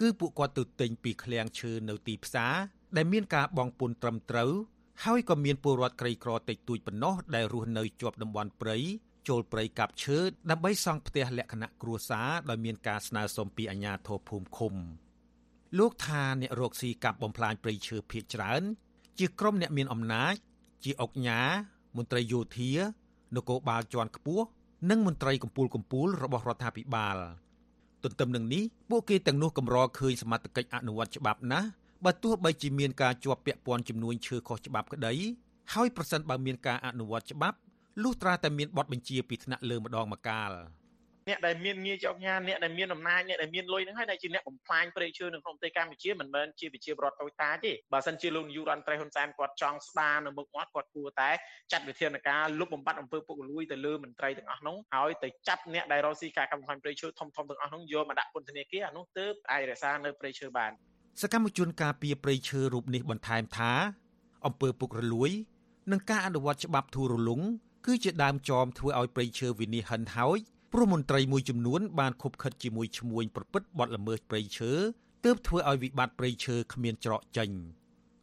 គឺពួកគាត់ទៅទិញពីឃ្លាំងឈើនៅទីផ្សារដែលមានការបង់ពន្ធត្រឹមត្រូវហើយក៏មានពលរដ្ឋក្រីក្រតិចតួចប៉ុណ្ណោះដែលរស់នៅជាប់តំបន់ព្រៃចូលព្រៃកាប់ឈើដើម្បីសង់ផ្ទះលក្ខណៈគ្រួសារដោយមានការស្នើសុំពីអាជ្ញាធរភូមិឃុំលោកថាអ្នករកស៊ីកាប់បំផ្លាញព្រៃឈើភៀកច្រើន ជាក្រុមអ្នកមានអំណាច ជាអុកញ៉ា មន្ត្រីយោធានគរបាលជាន់ខ្ពស់និងមន្ត្រីកម្ពូលកម្ពូលរបស់រដ្ឋាភិបាលទន្ទឹមនឹងនេះពួកគេទាំងនោះកម្រឃើញសមត្ថកិច្ចអនុវត្តច្បាប់ណាស់បើទោះបីជាមានការជាប់ពាក់ព័ន្ធចំនួនឈើខុសច្បាប់ក្តីហើយប្រសិនបើមានការអនុវត្តច្បាប់លុះត្រាតែមានបទបញ្ជាពីថ្នាក់លើម្ដងម្កាល។ អ្នកដែលមានងារចោកញ៉ាអ្នកដែលមានអំណាចអ្នកដែលមានលុយហ្នឹងហើយដែលជាអ្នកបំផ្លាញព្រៃឈើនៅក្នុងប្រទេសកម្ពុជាមិនមែនជាប្រជាពលរដ្ឋតូចតាចទេបើសិនជាលោកនាយករដ្ឋមន្ត្រីហ៊ុនសែនគាត់ចង់ស្ដារនៅមុខមាត់គាត់គួរតែចាត់វិធានការលុបបំបាត់អំពើពុករលួយទៅលើមន្ត្រីទាំងអស់នោះហើយទៅចាប់អ្នកដែលរកស៊ីការកម្មបំផ្លាញព្រៃឈើធំធំទាំងអស់នោះយកមកដាក់ពន្ធនាគារអានោះទើបអាចរក្សានៅព្រៃឈើបានសកម្មជនការពារព្រៃឈើរូបនេះបន្ថែមថាអំពើពុករលួយនិងការអនុវត្តច្បាប់ធូររលុងគឺជាដើមចមធ្វើឲ្យប្រៃឈើវិនិច្ឆ័យហិនហោច ព្រោះមន្ត្រីមួយចំនួនបានខົບខិតជាមួយឈ្មួញប្រព្រឹត្តបទល្មើសព្រៃឈើទើបធ្វើឲ្យវិបត្តិព្រៃឈើគ្មានច្រកចេញ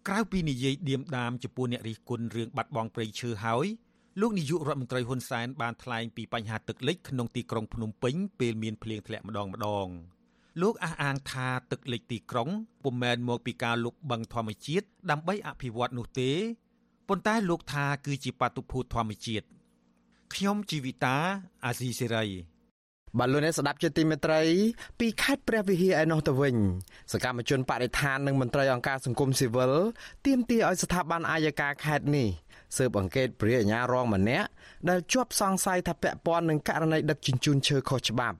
ក្រៅពីនិយាយឌៀមដាមចំពោះអ្នករិះគន់រឿងបាត់បង់ព្រៃឈើហើយលោកនាយករដ្ឋមន្ត្រីហ៊ុនសែនបានថ្លែងពីបញ្ហាទឹកលិចក្នុងទីក្រុងភ្នំពេញពេលមានភ្លៀងធ្លាក់ម្ដងម្ដងលោកអះអាងថាទឹកលិចទីក្រុងពុំមែនមកពីការលុបបង្ធម្មជាតិដើម្បីអភិវឌ្ឍនោះទេប៉ុន្តែលោកថាគឺជាបាតុភូតធម្មជាតិ ខ្ញុំជីវិតាអាស៊ីសេរីបាទលោកអ្នកស្ដាប់ជាទីមេត្រីពីខេត្តព្រះវិហារឯណោះទៅវិញសកម្មជនបរិស្ថាននិងមន្ត្រីអង្គការសង្គមស៊ីវិលទាមទារឲ្យស្ថាប័នអាយកាខេត្តនេះស៊ើបអង្កេតព្រះអាញារងម្នាក់ដែលជាប់សង្ស័យថាពាក់ព័ន្ធនឹងករណីដឹកជញ្ជូនឈើខុសច្បាប់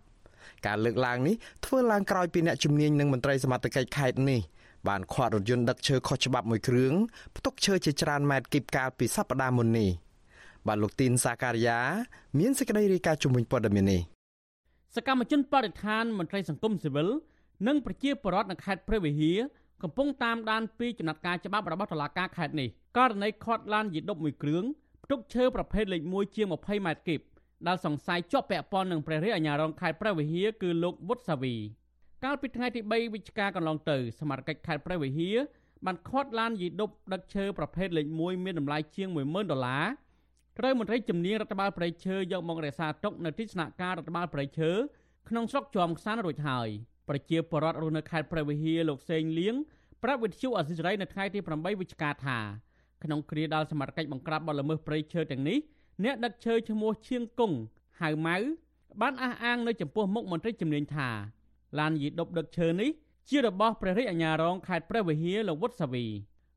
ការលើកឡើងនេះធ្វើឡើងក្រោយពីអ្នកជំនាញនិងមន្ត្រីសមត្ថកិច្ចខេត្តនេះបានខាត់រថយន្តដឹកឈើខុសច្បាប់មួយគ្រឿងផ្ទុកឈើជាច្រើនម៉ែត្រគីបកាលពីសប្តាហ៍មុននេះ បាទលោកទីនសាការីយ៉ាមានសេចក្តីរាយការណ៍ជំនួយព័ត៌មាននេះសកម្មជនបរិស្ថានមន្ត្រីសង្គមស៊ីវិលនិងប្រជាពលរដ្ឋនៅខេត្តព្រះវិហារកំពុងតាមដានពីចំណាត់ការច្បាប់របស់តុលាការខេត្តនេះករណីខាត់ឡានយីដុបមួយគ្រឿងផ្ទុកឈើប្រភេទលេខ1ជាង20ម៉ែត្រគីបដែលសង្ស័យជាប់ពាក់ព័ន្ធនឹងព្រះរាជអាជ្ញារងខេត្តព្រះវិហារគឺលោកវុតសាវីកាលពីថ្ងៃទី3វិច្ឆិកាកន្លងទៅសមាជិកខេត្តព្រះវិហារបានខាត់ឡានយីដុបដឹកឈើប្រភេទលេខ1មានតម្លៃជាង10000ដុល្លារ ត្រូវមន្ត្រីជំនាញរដ្ឋបាលប្រៃឈើយកមករក្សាទុកនៅទីស្នាក់ការរដ្ឋបាលប្រៃឈើក្នុងស្រុកជាំខ្សានរួចហើយប្រជាពលរដ្ឋរស់នៅខេត្តព្រះវិហារលោកសេងលៀងប្រាប់វិទ្យុអសិរ័យនៅថ្ងៃទី8វិច្ឆិកាថាក្នុងគ្រាដល់សមត្ថកិច្ចបង្ក្រាបបទល្មើសព្រៃឈើទាំងនេះអ្នកដឹកឈើឈ្មោះឈៀងគង់ហៅម៉ៅបានអះអាងនៅចំពោះមុខមន្ត្រីជំនាញថាឡានយីដុបដឹកឈើនេះជារបស់ព្រះរាជអាជ្ញារងខេត្តព្រះវិហារលោកវុតសាវី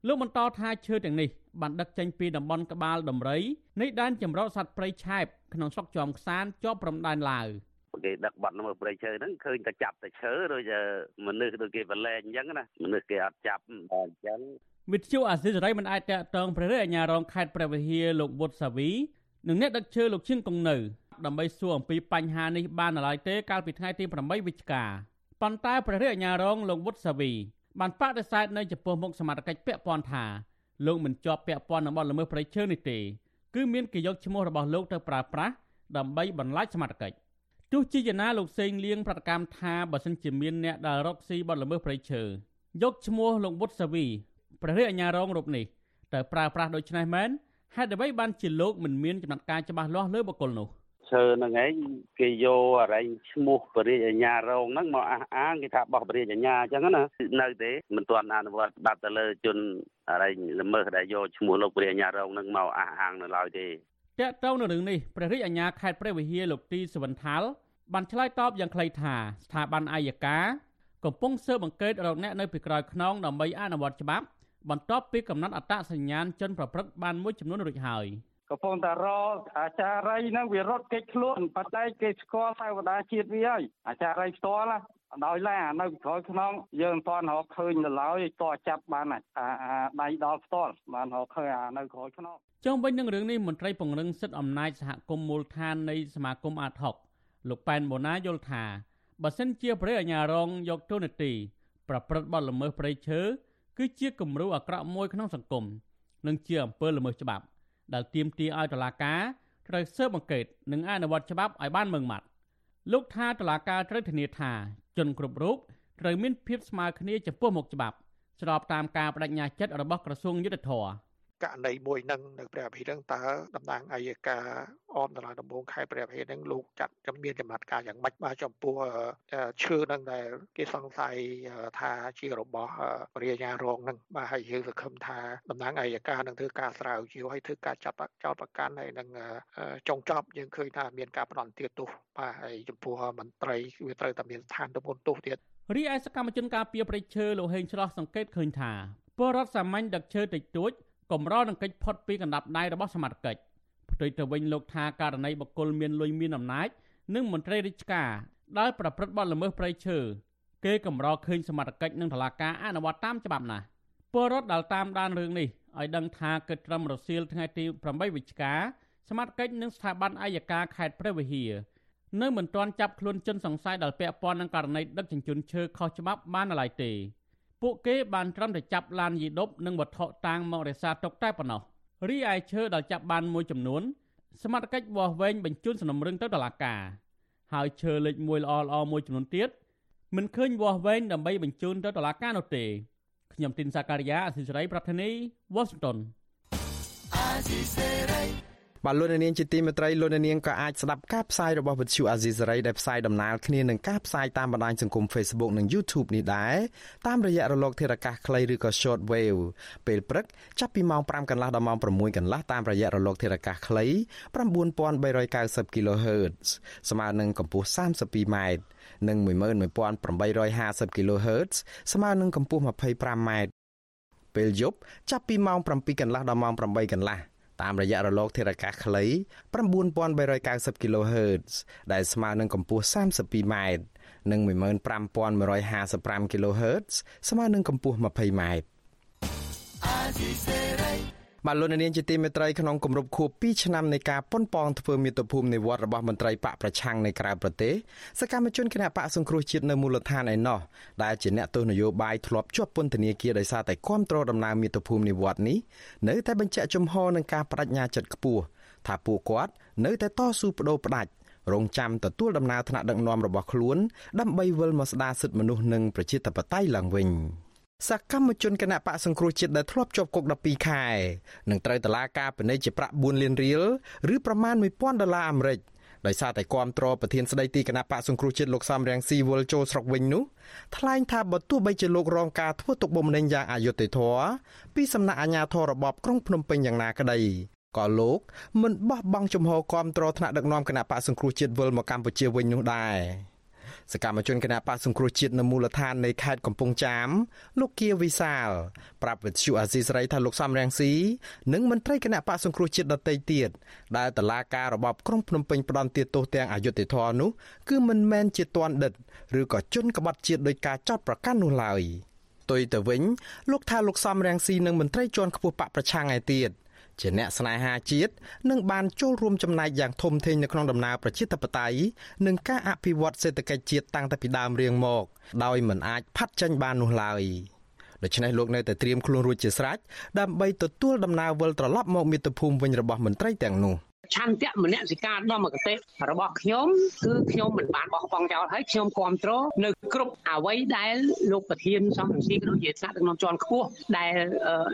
លោកបន្តថាឈើទាំងនេះបានដឹកចេញពីតំបន់ក្បាលដំរីនៃដែនចម្រុះសត្វព្រៃឆែបក្នុងស្រុកជាំខ្សានជាប់ព្រំដែនឡាវគេដឹកបាត់នៅព្រៃឈើហ្នឹងឃើញតែចាប់តែឈើដូចមនុស្សដូចគេបលែងអញ្ចឹងណាមនុស្សគេអត់ចាប់អញ្ចឹងវិទ្យុអាស៊ីសេរីមិនអាចតាក់ទងព្រះរាជអាជ្ញារងខេត្តព្រះវិហារលោកវុតសាវីនិងអ្នកដឹកឈើលោកឈៀងកុងនៅដើម្បីសួរអំពីបញ្ហានេះបាននៅឡើយទេកាលពីថ្ងៃទី8វិច្ឆិកាប៉ុន្តែព្រះរាជអាជ្ញារងលោកវុតសាវី បានបដិសេធនៅចំពោះមុខសមាជិកពាក់ព័ន្ធថាលោកមិនជាប់ពាក់ព័ន្ធនឹងបទល្មើសព្រៃឈើនេះទេគឺមានគេយកឈ្មោះរបស់លោកទៅប្រើប្រាស់ដើម្បីបន្លាចសមាជិកទោះជាយ៉ាងណាលោកសេងលៀងប្រតិកម្មថាបើសិនជាមានអ្នកដែលរកស៊ីបទល្មើសព្រៃឈើយកឈ្មោះលោកវុតសាវីព្រះរាជអាជ្ញារងរូបនេះទៅប្រើប្រាស់ដូចនេះមែនហេតុអ្វីបានជាលោកមិនមានចំណាត់ការច្បាស់លាស់លើបុគ្គលនោះ ឈើហ្នឹងឯងគេយកអរិញឈ្មោះបរិយាញ្ញារងហ្នឹងមកអះអាងគេថាបោះបរិយាញ្ញាអញ្ចឹងណានៅទេមិនទាន់អនុវត្តបាត់ទៅលើជនអរិញល្មើសដែលយកឈ្មោះលោកបរិយាញ្ញារងហ្នឹងមកអះអាងនៅឡើយទេតើតើនៅរឿងនេះព្រះរាជអាជ្ញាខេត្តព្រះវិហារលោកទីសវណ្ថាល់បានឆ្លើយតបយ៉ាងខ្លីថាស្ថាប័នអាយកាកំពុងស៊ើបអង្កេតរកអ្នកនៅពីក្រោយខ្នងដើម្បីអនុវត្តច្បាប់បន្ទាប់ពីកំណត់អត្តសញ្ញាណជនប្រព្រឹត្តបានមួយចំនួនរួចហើយ កំពុងតែរកអាចារ្យហ្នឹងវារត់គេចខ្លួនប៉ុន្តែគេស្គាល់សាវតាជាតិវាហើយអាចារ្យផ្ទាល់ណាដោយឡានៅក្រោយខ្នងយើងមិនទាន់រកឃើញទៅឡើយតចាប់បានអាដៃដល់ផ្ទាល់បានរកឃើញអានៅក្រោយខ្នងចុងវិញនឹងរឿងនេះមន្ត្រីពង្រឹងសិទ្ធិអំណាចសហគមន៍មូលដ្ឋាននៃសមាគមអាត60លោកប៉ែនបូណាយល់ថាបើសិនជាព្រះអាញារងយកទូនាទីប្រព្រឹត្តបទល្មើសព្រៃឈើគឺជាគំរូអាក្រក់មួយក្នុងសង្គមនិងជាអំពើល្មើសច្បាប់ ដែលទាមទារឲ្យតុលាការត្រូវស៊ើបអង្កេតនិងអនុវត្តច្បាប់ឲ្យបានម៉ឺងម៉ាត់លោកថាតុលាការត្រូវធានាថាជនគ្រប់រូបត្រូវមានភាពស្មើគ្នាចំពោះមុខច្បាប់ស្របតាមការបដិញ្ញាចិត្តរបស់ក្រសួងយុទ្ធភ័ព ករណីមួយនឹងនៅព្រះអភិរងតើតំណាងអัยការអមតារាដំបងខេត្តព្រះអភិរនឹងលោកចាត់ចំមានចំណាត់ការយ៉ាងម៉េចបាទចំពោះឈើនឹងដែលគេសង្ស័យថាជារបស់រាជអារងនឹងបាទហើយយើងសង្ឃឹមថាតំណាងអัยការនឹងធ្វើការស្រាវជ្រាវហើយធ្វើការចាប់ចោតប្រកាន់ហើយនឹងចុងចប់យើងឃើញថាមានការផ្ដន់ទាទោសបាទហើយចំពោះមន្ត្រីវាត្រូវតែមានស្ថានទម្ងន់ទោសទៀតរីឯសកម្មជនការពារប្រៃឈើលោកហេងឆ្លោះសង្កេតឃើញថាពលរដ្ឋសាមញ្ញដឹកឈើតិចតួច កម្រនឹងកិច្ចផុតពីកណ្ដាប់ដៃរបស់សមាជិកផ្ទុយទៅវិញលោកថាករណីបកគលមានលុយមានអំណាចនិងមន្ត្រីរាជការដែលប្រព្រឹត្តបទល្មើសព្រៃឈើគេកម្រឃើញសមាជិកនឹងតឡាការអនុវត្តតាមច្បាប់ណាស់ពលរដ្ឋដែលតាមដានរឿងនេះឲ្យដឹងថាគិតត្រឹមរសៀលថ្ងៃទី8វិច្ឆិកាសមាជិកនឹងស្ថាប័នអាយកាខេត្តព្រះវិហារនៅមិនទាន់ចាប់ខ្លួនជនសង្ស័យដែលពាក់ព័ន្ធនឹងករណីដឹកជញ្ជូនឈើខុសច្បាប់បានឡើយទេ ពួកគេបានត្រឹមតែចាប់ឡានយីដប់និងវត្ថុតាងមករក្សាទុកតែប៉ុណ្ណោះរីឯឈើដែលចាប់បានមួយចំនួនសមត្ថកិច្ចវាស់វែងបញ្ជូនសំណុំរឿងទៅតុលាការហើយឈើលេខ1ល្អល្អមួយចំនួនទៀតមិនឃើញវាស់វែងដើម្បីបញ្ជូនទៅតុលាការនោះទេខ្ញុំទីនសាការីយ៉ាអសិរ័យប្រធានីវ៉ាស៊ីនតោន បាទលោកនាងជាទីមេត្រីលោកនាងក៏អាចស្ដាប់ការផ្សាយរបស់វិទ្យុអាស៊ីសេរីដែលផ្សាយដំណើរគ្នានឹងការផ្សាយតាមបណ្ដាញសង្គម Facebook និង YouTube នេះដែរតាមរយៈរលកធារកាសខ្លីឬក៏ Short Wave ពេលព្រឹកចាប់ពីម៉ោង5កន្លះដល់ម៉ោង6កន្លះតាមរយៈរលកធារកាសខ្លី9390 kHz ស្មើនឹងកម្ពស់ 32m និង11850 kHz ស្មើនឹងកម្ពស់ 25m ពេលយប់ចាប់ពីម៉ោង7កន្លះដល់ម៉ោង8កន្លះ តាមរយៈរលកធារកាសខ្លី9390 kHz ដែលស្មើនឹងកម្ពស់ 32m និង15155 kHz ស្មើនឹងកម្ពស់ 20m បាទលោកនាងជាទីមេត្រីក្នុងគម្រប់ខួប2ឆ្នាំនៃការប៉ុនប៉ងធ្វើមាតុភូមិនិវត្តរបស់មន្ត្រីបកប្រឆាំងនៅក្រៅប្រទេសសកម្មជនគណៈបកសង្គ្រោះជាតិនៅមូលដ្ឋានឯណោះដែលជាអ្នកទស្សនយោបាយធ្លាប់ជាប់ពន្ធនាគារដោយសារតែគាំទ្រដំណើរមាតុភូមិនិវត្តនេះនៅតែបញ្ជាក់ជំហរនឹងការបដិញ្ញាចិត្តខ្ពស់ថាពួកគាត់នៅតែតស៊ូបដូរផ្ដាច់រងចាំទទួលដំណើរថ្នាក់ដឹកនាំរបស់ខ្លួនដើម្បីវិលមកស្ដារសិទ្ធិមនុស្សនិងប្រជាធិបតេយ្យឡើងវិញ។ សកម្មជនគណៈបកសង្គ្រោះជាតិដែលធ្លាប់ជាប់គុក12ខែនឹងត្រូវតឡាការពិន័យជាប្រាក់4លានរៀលឬប្រមាណ1000ដុល្លារអាមេរិកដោយសារតែគាំទ្រប្រធានស្ដីទីគណៈបកសង្គ្រោះជាតិលោកសំរងស៊ីវលចូលស្រុកវិញនោះថ្លែងថាបើទោះបីជាលោករងការធ្វើទុកបុកម្នេញយ៉ាងអយុត្តិធម៌ពីសំណាក់អាជ្ញាធររបបក្រុងភ្នំពេញយ៉ាងណាក្តីក៏លោកមិនបោះបង់ជំហរគាំទ្រថ្នាក់ដឹកនាំគណៈបកសង្គ្រោះជាតិវិលមកកម្ពុជាវិញនោះដែរ សកម្មជនគណបកសង្គ្រោះជាតិនៅមូលដ្ឋាននៃខេត្តកំពង់ចាម លោកគៀវិសាលប្រាប់វិទ្យុអាស៊ីសេរីថាលោកសំរងស៊ីនិងមន្ត្រីគណៈបកសង្គ្រោះជាតិដទៃទៀតដែលតឡាការរបបក្រុងភ្នំពេញផ្ដន់ទាទោសទាំងអយុធធរនោះគឺមិនមែនជាទណ្ឌិតឬក៏ជនក្បត់ជាតិដោយការចោទប្រកាន់នោះឡើយផ្ទុយទៅវិញលោកថាលោកសំរងស៊ីនិងមន្ត្រីជាន់ខ្ពស់បកប្រឆាំងឯទៀត ជាអ្នកស្នេហាជាតិនឹងបានចូលរួមចំណែកយ៉ាងធំធេងនៅក្នុងដំណើរប្រជាធិបតេយ្យនិងការអភិវឌ្ឍសេដ្ឋកិច្ចជាតិតាំងតែពីដើមរៀងមក ដោយមិនអាចផាត់ចេញបាននោះឡើយដូច្នេះលោកនៅតែត្រៀមខ្លួនរួចជាស្រេចដើម្បីទទួលដំណើរវិលត្រឡប់មកមាតុភូមិវិញរបស់មន្ត្រីទាំងនោះ ឆន្ទៈមនសិការដ៏មកតេរបស់ខ្ញុំគឺខ្ញុំមិនបានបោះបង់ចោលហើយខ្ញុំគ្រប់គ្រងនៅគ្រប់អ្វីដែលលោកប្រធានសំរងស៊ីក៏ដូចជាថ្នាក់ដឹកនាំជាន់ខ្ពស់ដែល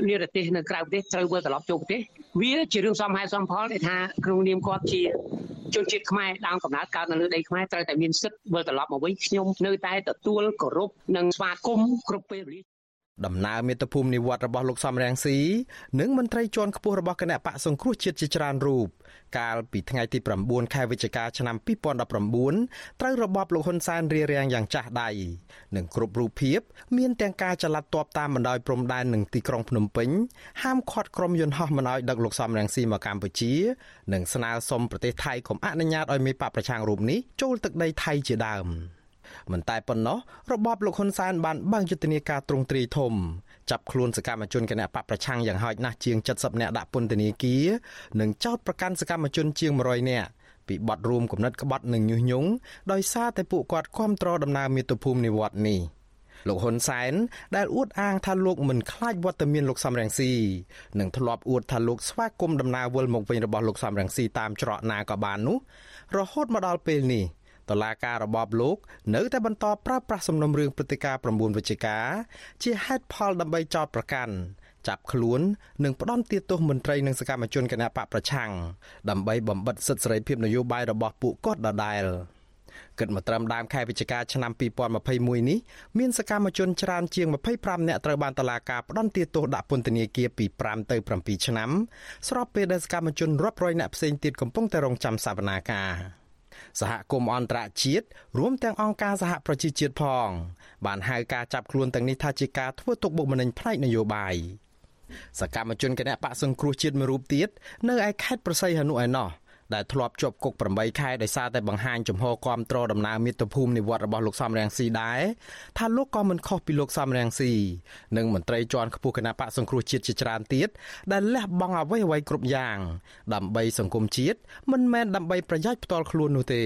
និរទេសនៅក្រៅប្រទេសត្រូវវិលត្រឡប់ចូលប្រទេសវាជារឿងសមហេតុសមផលដែលថាក្នុងនាមគាត់ជាជនជាតិខ្មែរដើមកំណើតកើតនៅលើដីខ្មែរត្រូវតែមានសិទ្ធិវិលត្រឡប់មកវិញខ្ញុំនៅតែទទួលគោរពនិងស្វាគមន៍គ្រប់ពេលវេលា ដំណើរមាតុភូមិនិវត្តរបស់លោកសំរងស៊ីនិងមន្ត្រីជាន់ខ្ពស់របស់គណៈបកសង្គ្រោះជាតិជាច្រើនរូបកាលពីថ្ងៃទី9ខែវិច្ឆិកាឆ្នាំ2019ត្រូវរបបលោកហ៊ុនសែនរារាំងយ៉ាងចាស់ដៃនិងគ្រប់រូបភាពមានទាំងការចល័តតបតាមបណ្ដោយព្រំដែននឹងទីក្រុងភ្នំពេញហាមឃាត់ក្រុមយន្តហោះមិនឲ្យដឹកលោកសំរងស៊ីមកកម្ពុជា និងស្នើសុំប្រទេសថៃកុំអនុញ្ញាតឲ្យមេបកប្រឆាំងរូបនេះចូលទឹកដីថៃជាដើម។ មិនតែប៉ុណ្ណោះរបបលោកហ៊ុនសែនបានបើកយុទ្ធនាការទ្រង់ទ្រាយធំចាប់ខ្លួនសកម្មជនគណបកប្រឆាំងយ៉ាងហោចណាស់ជាង70នាក់ដាក់ពន្ធនាគារនិងចោទប្រកាន់សកម្មជនជាង100នាក់ពីបទរួមគំនិតក្បត់និងញុះញង់ដោយសារតែពួកគាត់គ្រប់គ្រងដំណើរមាតុភូមិនិវត្តនេះលោកហ៊ុនសែនដែលអួតអាងថាលោកមិនខ្លាចវត្តមានលោកសំរងស៊ីនិងធ្លាប់អួតថាលោកស្វាគមន៍ដំណើរវិលមកវិញរបស់លោកសំរងស៊ីតាមច្រកណាក៏បាននោះរហូតមកដល់ពេលនេះ តឡាការរបបលោក នៅតែបន្តប្រើប្រាស់សំណុំរឿងព្រឹត្តិការណ៍9វិច្ឆិកា ជាហេតុផលដើម្បីចោទប្រកាន់ចាប់ខ្លួននិងផ្ដន់ទាទោសមន្ត្រីនិងសកម្មជនគណបកប្រឆាំងដើម្បីបំបិតសិទ្ធិសេរីភាពនយោបាយរបស់ពួកគាត់ដដែលគិតមកត្រឹមដើមខែវិច្ឆិកាឆ្នាំ2021នេះមានសកម្មជនច្រើនជាង25នាក់ត្រូវបានតុលាការផ្ដន្ទាទោសដាក់ពន្ធនាគារពី5ទៅ7ឆ្នាំស្របពេលដែលសកម្មជនរាប់រយនាក់ផ្សេងទៀតកំពុងតែរងចាំសវនាការ សហគមន៍អន្តរជាតិរួមទាំងអង្គការសហប្រជាជាតិផង បានហៅការចាប់ខ្លួនទាំងនេះថាជាការធ្វើទុកបុកម្នេញផ្នែកនយោបាយសកម្មជនគណៈបកសង្គ្រោះជាតិមួយរូបទៀតនៅឯខេត្តប្រស័យហនុឯណោះ ដែលធ្លាប់ជាប់គុក8ខែដោយសារតែបង្ហាញជំហរគាំទ្រដំណើរមាតុភូមិនិវត្តរបស់លោកសំរងស៊ីដែរថាលោកក៏មិនខុសពីលោកសំរងស៊ីនិងមន្ត្រីជាន់ខ្ពស់គណៈបកសង្គ្រោះជាតិជាច្រើនទៀតដែលលះបង់អ្វីៗគ្រប់យ៉ាងដើម្បីសង្គមជាតិមិនមែនដើម្បីប្រយោជន៍ផ្ទាល់ខ្លួននោះទេ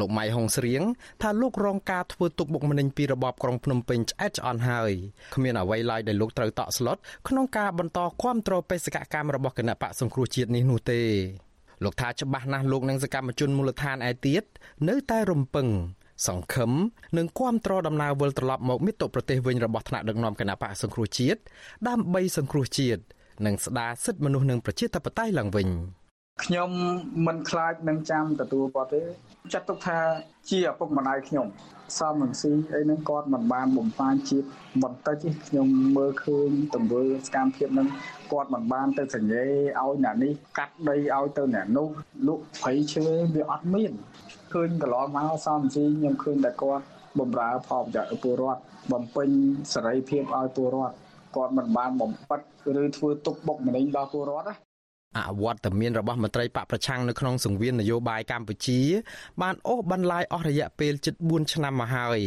លោកម៉ៃហុងស្រៀងថាលោករងការធ្វើទុកបុកម្នេញពីរបបក្រុងភ្នំពេញឆ្អែតឆ្អន់ហើយគ្មានអ្វីឡើយដែលលោកត្រូវតក់ស្លុតក្នុងការបន្តគាំទ្របេសកកម្មរបស់គណៈបកសង្គ្រោះជាតិនេះនោះទេ លោកថាច្បាស់ណាស់លោកនិងសកម្មជនមូលដ្ឋានឯទៀតនៅតែរំពឹង សង្ឃឹមនិងគាំទ្រដំណើរវិលត្រឡប់មកមាតុប្រទេសវិញរបស់ថ្នាក់ដឹកនាំគណៈបកសង្គ្រោះជាតិដើម្បីសង្គ្រោះជាតិនិងស្ដារសិទ្ធិមនុស្សនិងប្រជាធិបតេយ្យឡើងវិញខ្ញុំមិនខ្លាចនឹងចាំទទួលគាត់ទេចាត់ទុកថាជាឪពុកម្ដាយខ្ញុំ សំនឹងស៊ីអីហ្នឹងគាត់មិនបានបំផានជាតិបន្តិចទេខ្ញុំមើលឃើញទង្វើសកម្មភាពហ្នឹងគាត់មិនបានទៅសញ្ញេឲ្យអ្នកនេះកាត់ដីឲ្យទៅអ្នកនោះលក់ព្រៃឈើវាអត់មានឃើញកន្លងមកសំស៊ីខ្ញុំឃើញតែគាត់បំរើផលប្រយោជន៍ពលរដ្ឋបំពេញសេរីភាពឲ្យពលរដ្ឋគាត់មិនបានបំបិតឬធ្វើទុកបុកម្នេញដល់ពលរដ្ឋណា អវត្តមានរបស់មន្ត្រីបកប្រឆាំងនៅក្នុងសង្វៀននយោបាយកម្ពុជា បានអូសបន្លាយអស់រយៈពេលជិត4ឆ្នាំមកហើយ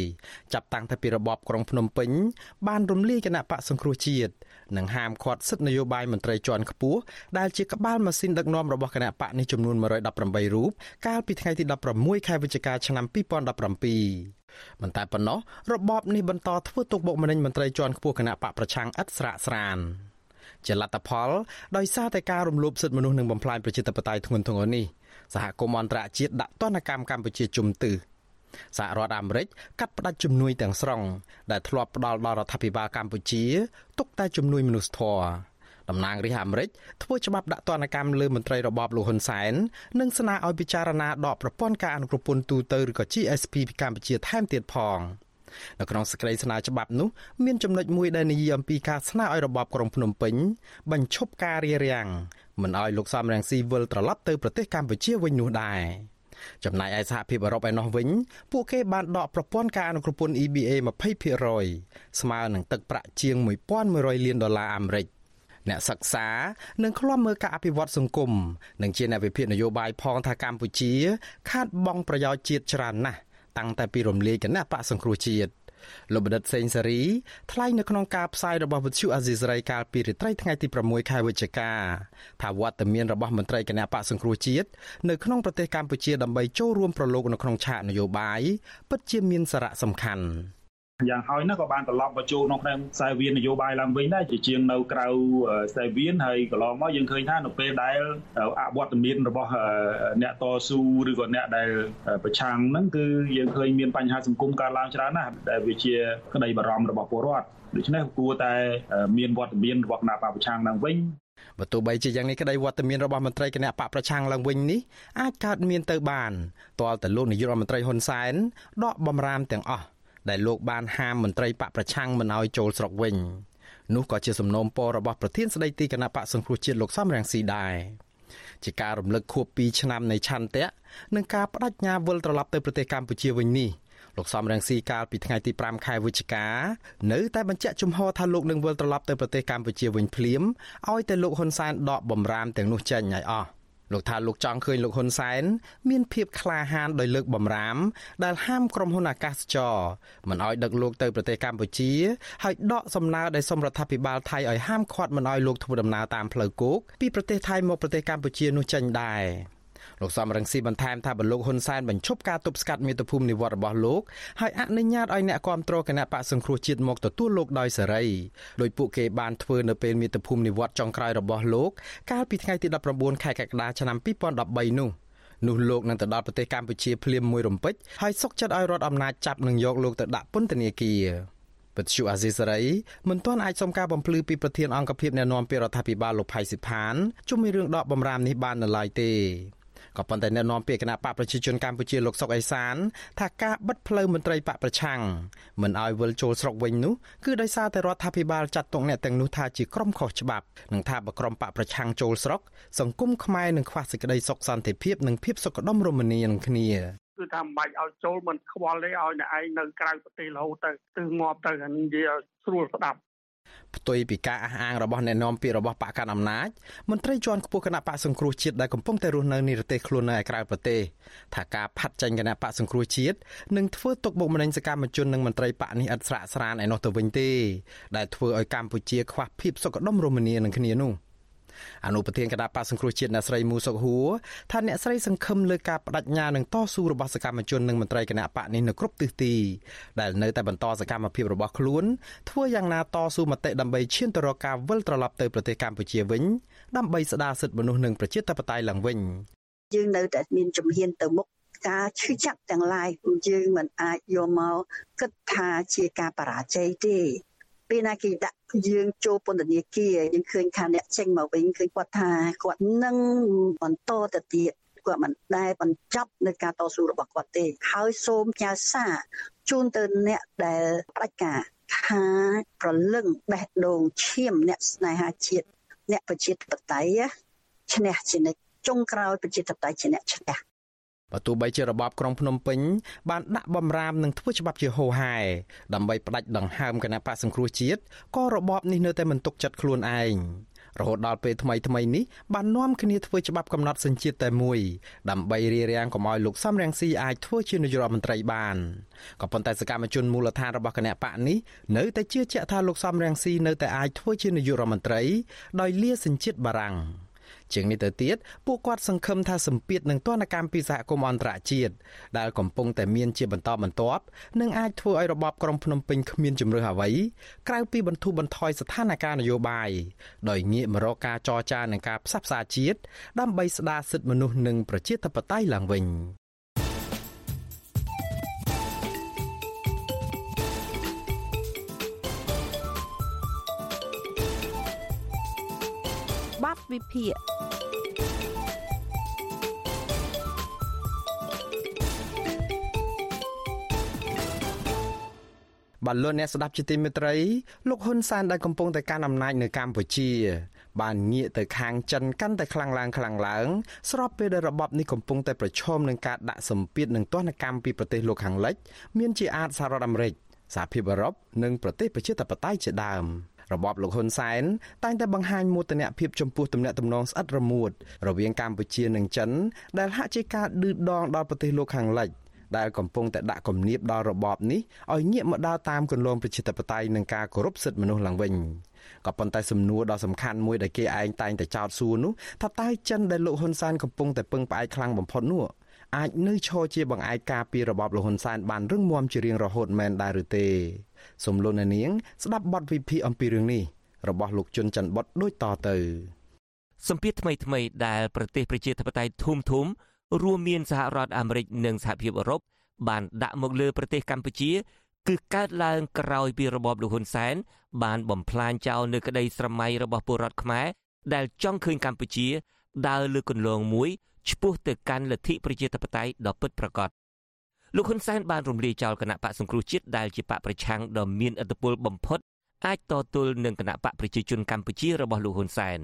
ចាប់តាំងពីរបបក្រុងភ្នំពេញ បានរំលាយគណៈបកសង្គ្រោះជាតិនិងហាមឃាត់សិទ្ធិនយោបាយមន្ត្រីជាន់ខ្ពស់ដែលជាក្បាលម៉ាស៊ីនដឹកនាំរបស់គណៈបកនេះចំនួន118រូបកាលពីថ្ងៃទី16ខែវិច្ឆិកាឆ្នាំ2017មិនតែប៉ុណ្ណោះរបបនេះបន្តធ្វើទុកបុកម្នេញមន្ត្រីជាន់ខ្ពស់គណៈបកប្រឆាំងឥតស្រាកស្រាន ជាលទ្ធផលដោយសារតែការរំលោភសិទ្ធិមនុស្សនិងបំផ្លាញប្រជាធិបតេយ្យធ្ងន់ធ្ងរនេះសហគមន៍អន្តរជាតិដាក់ទណ្ឌកម្មកម្ពុជាជំទឺសហរដ្ឋអាមេរិកកាត់ផ្តាច់ជំនួយទាំងស្រុងដែលធ្លាប់ផ្ដល់ដល់រដ្ឋាភិបាលកម្ពុជាទុកតែជំនួយមនុស្សធម៌តំណាងរាស្ត្រអាមេរិកធ្វើច្បាប់ដាក់ទណ្ឌកម្មលើមន្ត្រីរបបលោកហ៊ុនសែននិងស្នើឲ្យពិចារណាដកប្រព័ន្ធការអនុគ្រោះពន្ធទូទៅឬក៏ GSP ពីកម្ពុជាថែមទៀតផង។ នៅក្នុងសេចក្តីស្នើច្បាប់នោះមានចំណុចមួយដែលនិយាយអំពីការស្នើឲ្យរបបក្រុងភ្នំពេញបញ្ឈប់ការរារាំងមិនឲ្យលោកសំរងស៊ីវិលត្រឡប់ទៅប្រទេសកម្ពុជាវិញនោះដែរចំណែកឯសហភាពអឺរ៉ុបឯណោះវិញពួកគេបានដកប្រព័ន្ធការអនុគ្រោះពន្ធ EBA 20%ស្មើនឹងទឹកប្រាក់ជាង1100លានដុល្លារអាមេរិកអ្នកសិក្សានឹងឃ្លាំមើលការអភិវឌ្ឍសង្គមនិងជាអ្នកវិភាគនយោបាយផងថាកម្ពុជា ខាតបង់ប្រយោជន៍ជាតិច្រើនណាស់ តាំងតែពីរំលាយគណៈបកសង្គ្រោះជាតិលោកបណ្ឌិតសេងសេរីថ្លែងនៅក្នុងការផ្សាយរបស់វិទ្យុអាស៊ីសេរីកាលពីរាត្រីថ្ងៃទី6ខែវិច្ឆិកាថាវត្តមានរបស់មន្ត្រីគណៈបកសង្គ្រោះជាតិនៅក្នុងប្រទេសកម្ពុជាដើម្បីចូលរួមប្រឡូកនៅក្នុងឆាកនយោបាយពិតជាមានសារៈសំខាន់ យ៉ាងហោចណាស់ក៏បានត្រឡប់មកចូលក្នុងក្នុងខ្សែវៀននយោបាយឡើងវិញដែរជាជាងនៅក្រៅខ្សែវៀនហើយកន្លងមកយើងឃើញថានៅពេលដែលអវត្តមានរបស់អ្នកតស៊ូឬក៏អ្នកដែលប្រឆាំងហ្នឹងគឺយើងឃើញមានបញ្ហាសង្គមកើតឡើងច្រើនណាស់ដែលវាជាក្តីបារម្ភរបស់ពលរដ្ឋដូច្នេះគួរតែមានវត្តមានរបស់គណៈបកប្រឆាំងឡើងវិញបើទោះបីជាយ៉ាងនេះក្តីវត្តមានរបស់មន្ត្រីគណៈបកប្រឆាំងឡើងវិញនេះអាចកើតមានទៅបានទាល់តែលោកនាយករដ្ឋមន្ត្រីហ៊ុនសែនដកបំរាមទាំងអស់ ដែលលោកបានហាមមន្ត្រីបកប្រឆាំងមិនឲ្យចូលស្រុកវិញនោះក៏ជាសំណូមពររបស់ប្រធានស្ដីទីគណៈបកសង្គ្រោះជាតិលោកសំរងស៊ីដែរជាការរំលឹកខួប2ឆ្នាំនៃឆន្ទៈនិងការបដិញ្ញាវិលត្រឡប់ទៅប្រទេសកម្ពុជាវិញនេះលោកសំរងស៊ីកាលពីថ្ងៃទី5ខែវិច្ឆិកានៅតែបញ្ជាក់ជំហរថាលោកនឹងវិលត្រឡប់ទៅប្រទេសកម្ពុជាវិញភ្លាមឲ្យតែលោកហ៊ុនសែនដកបំរាមទាំងនោះចេញឲ្យអស់ លោកថាលោកចង់ឃើញលោកហ៊ុនសែនមានភាពក្លាហានដោយលើកបំរាម ដែលហាមក្រុមហ៊ុនអាកាសចរមិនឲ្យដឹកលោកទៅប្រទេសកម្ពុជាហើយដកសំណើដែលសម្រដ្ឋាភិបាលថៃឲ្យហាមឃាត់មិនឲ្យលោកធ្វើដំណើរតាមផ្លូវគោកពីប្រទេសថៃមកប្រទេសកម្ពុជានោះចេញដែរ លោកសំរងស៊ីបន្ថែមថាបើលោកហ៊ុនសែនបញ្ឈប់ការទប់ស្កាត់មាតុភូមិនិវត្តរបស់លោកហើយអនុញ្ញាតឲ្យអ្នកគ្រប់គ្រងគណៈបកសង្គ្រោះជាតិមកទទួលលោកដោយសេរីដោយពួកគេបានធ្វើនៅពេលមាតុភូមិនិវត្តចុងក្រោយរបស់លោកកាលពីថ្ងៃទី19ខែកក្កដាឆ្នាំ2013នោះនោះលោកនឹងទៅដល់ប្រទេសកម្ពុជាភ្លាមមួយរំពេចហើយសុកចិត្តឲ្យរដ្ឋអំណាចចាប់នឹងយកលោកទៅដាក់ពន្ធនាគារពទ្យុអាស៊ីសេរីមិនទាន់អាចសុំការបំភ្លឺពីប្រធានអង្គភិបអ្នកណែនាំពាក្យរដ្ឋាភិបាលលោកផៃសិផានជុំពីរឿងដកបំរាមនេះបាននៅឡើយទេ ក៏ប៉ុន្តែអ្នកនាំពាក្យគណៈបកប្រជាជនកម្ពុជាលោកសុកអេសានថាការបិទផ្លូវមន្ត្រីបកប្រឆាំងមិនឲ្យវិលចូលស្រុកវិញនោះគឺដោយសារតែរដ្ឋាភិបាលចាត់ទុកអ្នកទាំងនោះថាជាក្រុមខុសច្បាប់និងថាបើក្រុមបកប្រឆាំងចូលស្រុកសង្គមខ្មែរនឹងខ្វះសេចក្តីសុខសន្តិភាពនិងភាពសុខដុមរមនានឹងគ្នាគឺថាមិនបាច់ឲ្យចូលមិនខ្វល់ទេឲ្យអ្នកឯងនៅក្រៅប្រទេសរហូតទៅទិសងាប់ទៅនិយាយឲ្យស្រួលស្ដាប់ ផ្ទុយពីការអះអាងរបស់អ្នកនាំពាក្យរបស់បកកណ្ដាលអំណាចមន្ត្រីជាន់ខ្ពស់គណៈបកសង្គ្រោះជាតិដែលកំពុងតែរស់នៅនិរទេសខ្លួននៅឯក្រៅប្រទេសថាការផាត់ចេញគណៈបកសង្គ្រោះជាតិនឹងធ្វើទុកបុកម្នេញសកម្មជននិងមន្ត្រីបកនេះឥតស្រាកស្រានឯនោះទៅវិញទេដែលធ្វើឲ្យកម្ពុជាខ្វះភាពសុខដុមរមនានឹងគ្នានោះ អនុប្រធានគណៈបកសង្គ្រោះជាតិអ្នកស្រីមូសុកហួរថាអ្នកស្រីសង្ឃឹមលើការបដិញ្ញានិងតស៊ូរបស់សកម្មជននិងមន្ត្រីគណៈបកនេះនៅគ្រប់ទិសទីដែលនៅតែបន្តសកម្មភាពរបស់ខ្លួនធ្វើយ៉ាងណាតស៊ូមតិដើម្បីឈានទៅរកការវិលត្រឡប់ទៅប្រទេសកម្ពុជាវិញដើម្បីស្ដារសិទ្ធិមនុស្សនិងប្រជាធិបតេយ្យឡើងវិញយើងនៅតែមានជំហានទៅមុខការឈឺចាប់ទាំងឡាយយើងមិនអាចយកមកគិតថាជាការបរាជ័យទេ ពេលណាគេដាក់យើងចូលពន្ធនាគារយើងឃើញថាអ្នកចេញមកវិញឃើញគាត់ថាគាត់នឹងបន្តទៅទៀតគាត់មិនដែលបញ្ចប់នៅការតស៊ូរបស់គាត់ទេហើយសូមផ្ញើសារជូនទៅអ្នកដែលផ្ដាច់ការថាប្រលឹងបេះដូងឈាមអ្នកស្នេហាជាតិអ្នកប្រជាធិបតេយ្យឈ្នះជានិច្ចចុងក្រោយប្រជាធិបតេយ្យជាអ្នកឈ្នះ បើទោះបីជារបបក្រុងភ្នំពេញបានដាក់បំរាមនិងធ្វើច្បាប់ជាហូហែដើម្បីផ្ដាច់ដង្ហើមគណៈបកសង្គ្រោះជាតិក៏របបនេះនៅតែមិនទុកចិត្តខ្លួនឯងរហូតដល់ពេលថ្មីថ្មីនេះបាននាំគ្នាធ្វើច្បាប់កំណត់សញ្ជាតិតែមួយដើម្បីរារាំងកុំឲ្យលោកសំរងស៊ីអាចធ្វើជានាយករដ្ឋមន្ត្រីបានក៏ប៉ុន្តែសកម្មជនមូលដ្ឋានរបស់គណៈបកនេះនៅតែជឿជាក់ថាលោកសំរងស៊ីនៅតែអាចធ្វើជានាយករដ្ឋមន្ត្រីដោយលាសញ្ជាតិបារាំង។ ជាងនេះទៅទៀតពួកគាត់សង្ឃឹមថាសម្ពាធនឹងទណ្ឌកម្មពីសហគមន៍អន្តរជាតិដែលកំពុងតែមានជាបន្តបន្ទាប់នឹងអាចធ្វើឲ្យរបបក្រុងភ្នំពេញគ្មានជំរឿសអ្វីក្រៅពីបន្ធូរបន្ថយស្ថានភាពនយោបាយដោយងាកមករកការចរចានិងការផ្សះផ្សាជាតិដើម្បីស្ដារសិទ្ធិមនុស្សនិងប្រជាធិបតេយ្យឡើងវិញបទវិភាគ បាទលោកអ្នកស្ដាប់ជាទីមេត្រីលោកហ៊ុនសែនដែលកំពុងតែកាន់អំណាចនៅកម្ពុជាបានងាកទៅខាងចិនកាន់តែខ្លាំងឡើងខ្លាំងឡើង ស្របពេលដែលរបបនេះកំពុងតែប្រឈមនឹងការដាក់សម្ពាធនិងទណ្ឌកម្មពីប្រទេសលោកខាងលិច មានជាអាចសហរដ្ឋអាមេរិកសហភាពអឺរ៉ុបនិងប្រទេសប្រជាធិបតេយ្យជាដើម។របបលោកហ៊ុនសែនតែងតែបង្ហាញមោទនភាពចំពោះទំនាក់ទំនងស្អិតរមួតរវាងកម្ពុជានិងចិន ដែលហាក់ជាការឌឺដងដល់ប្រទេសលោកខាងលិច ដែលកំពុងតែដាក់គំនាបដល់របបនេះឲ្យងាកមកដើរតាមគន្លងប្រជាធិបតេយ្យនិងការគោរពសិទ្ធិមនុស្សឡើងវិញក៏ប៉ុន្តែសំណួរដ៏សំខាន់មួយដែលគេឯងតែងតែចោទសួរនោះថាតើចិនដែលលោកហ៊ុនសែនកំពុងតែពឹងផ្អែកខ្លាំងបំផុតនោះអាចនៅឈរជាបង្អែកការពីរបបលហ៊ុនសែនបានរឹងមាំជារៀងរហូតមែនដែរឬទេសូមលោកអ្នកនាង ស្ដាប់បទវិភាគអំពីរឿងនេះរបស់លោកជុនច័ន្ទបុតដូចតទៅសម្ពាធថ្មីថ្មីដែលប្រទេសប្រជាធិបតេយ្យធំធំ រួមមានសហរដ្ឋអាមេរិកនិងសហភាពអឺរ៉ុបបានដាក់មកលើប្រទេសកម្ពុជាគឺកើតឡើងក្រោយពីរបបលោកហ៊ុនសែនបានបំផ្លាញចោលនៅក្តីស្រមៃរបស់ពលរដ្ឋខ្មែរដែលចង់ឃើញកម្ពុជាដើរលើគន្លងមួយឆ្ពោះទៅកាន់លទ្ធិប្រជាធិបតេយ្យដ៏ពិតប្រាកដលោកហ៊ុនសែនបានរំលាយចោលគណៈបកសង្គ្រោះជាតិដែលជាបកប្រឆាំងដ៏មានឥទ្ធិពលបំផុតអាចតទល់នឹងគណៈបកប្រជាជនកម្ពុជារបស់លោកហ៊ុនសែន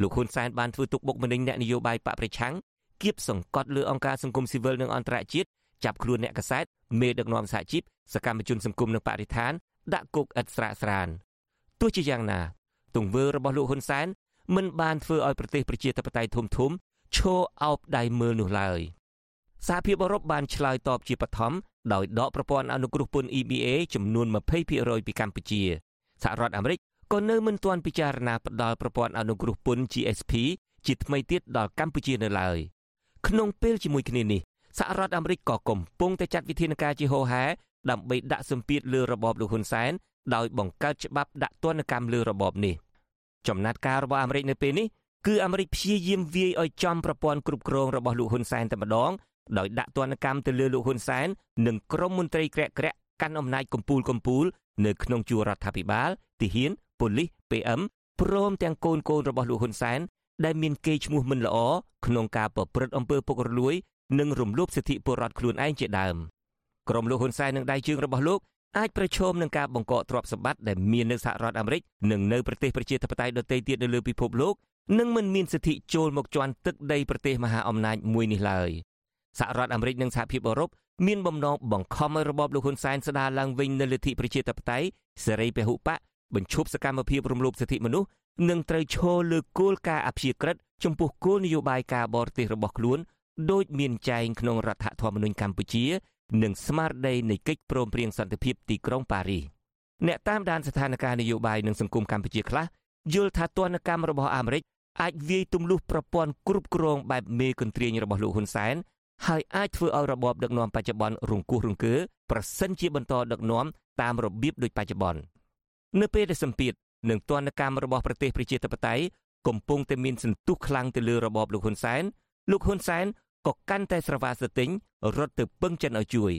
លោកហ៊ុនសែនបានធ្វើទុកបុកម្នេញអ្នកនយោបាយបកប្រឆាំង គៀបសង្កត់លើអង្គការសង្គមស៊ីវិលនិងអន្តរជាតិចាប់ខ្លួនអ្នកកសែតមេដឹកនាំសហជីពសកម្មជនសង្គមនិងបរិស្ថានដាក់គុកឥតស្រាកស្រានទោះជាយ៉ាងណា ទង្វើរបស់លោកហ៊ុនសែនមិនបានធ្វើឲ្យប្រទេសប្រជាធិបតេយ្យធំធំឈរអោបដៃមើលនោះឡើយសហភាពអឺរ៉ុបបានឆ្លើយតបជាបឋមដោយដកប្រព័ន្ធអនុគ្រោះពន្ធ EBA ចំនួន20%ពីកម្ពុជាសហរដ្ឋអាមេរិកក៏នៅមិនទាន់ពិចារណាផ្ដល់ប្រព័ន្ធអនុគ្រោះពន្ធ GSP ជាថ្មីទៀតដល់កម្ពុជានៅឡើយ ក្នុងពេលជាមួយគ្នានេះសហរដ្ឋអាមេរិកក៏កំពុងតែចាត់វិធានការជាហោហែដើម្បីដាក់សម្ពាធលើរបបលោកហ៊ុនសែនដោយបង្កើតច្បាប់ដាក់ទណ្ឌកម្មលើរបបនេះចំណាត់ការរបស់អាមេរិកនៅពេលនេះគឺអាមេរិកព្យាយាមវាយឲ្យចំប្រព័ន្ធគ្រប់គ្រងរបស់លោកហ៊ុនសែនតែម្ដងដោយដាក់ទណ្ឌកម្មទៅលើលោកហ៊ុនសែននិងក្រុមមន្ត្រីក្រាក់ក្រាក់កាន់អំណាចកម្ពូលកម្ពូលនៅក្នុងជួររដ្ឋាភិបាលទាហានប៉ូលីស PM ព្រមទាំងកូនកូនរបស់លោកហ៊ុនសែន ដែលមានកេរ្តិ៍ឈ្មោះមិនល្អក្នុងការប្រព្រឹត្តអំពើពុករលួយ និងរំលោភសិទ្ធិពលរដ្ឋខ្លួនឯងជាដើមក្រុមលោកហ៊ុនសែននិងដៃជើងរបស់លោកអាចប្រឈមនឹងការបង្កកទ្រព្យសម្បត្តិដែលមាននៅសហរដ្ឋអាមេរិកនិងនៅប្រទេសប្រជាធិបតេយ្យដទៃទៀតនៅលើពិភពលោកនិងមិនមានសិទ្ធិចូលមកជន់ទឹកដីប្រទេសមហាអំណាចមួយនេះឡើយសហរដ្ឋអាមេរិកនិងសហភាពអឺរ៉ុបមានបំណងបង្ខំឲ្យរបបលោកហ៊ុនសែនស្ដារឡើងវិញនូវលទ្ធិប្រជាធិបតេយ្យសេរីពហុបក បញ្ឈប់សកម្មភាពរំលោភសិទ្ធិមនុស្សនិងត្រូវឈរលើគោលការណ៍អព្យាក្រឹតចំពោះគោលនយោបាយការបរទេសរបស់ខ្លួនដោយមានចែងក្នុងរដ្ឋធម្មនុញ្ញកម្ពុជា និងស្មារតីនៃកិច្ចព្រមព្រៀងសន្តិភាពទីក្រុងប៉ារីសអ្នកតាមដានស្ថានភាពនយោបាយនិងសង្គមកម្ពុជាខ្លះយល់ថាទណ្ឌកម្មរបស់អាមេរិកអាចវាយទម្លុះប្រព័ន្ធគ្រប់គ្រងបែបមេកន្ទ្រាញរបស់លោកហ៊ុនសែនហើយអាចធ្វើឲ្យរបបដឹកនាំបច្ចុប្បន្នរង្គោះរង្គើប្រសិនជាបន្តដឹកនាំតាមរបៀបដូចបច្ចុប្បន្ន នៅពេលដែលសម្ពាធនិងទណ្ឌកម្មរបស់ប្រទេសប្រជាធិបតេយ្យកំពុងតែមានសន្ទុះខ្លាំងទៅលើរបបលោកហ៊ុនសែនលោកហ៊ុនសែនក៏កាន់តែស្រវាស្ទិញរត់ទៅពឹងចិនឲ្យជួយ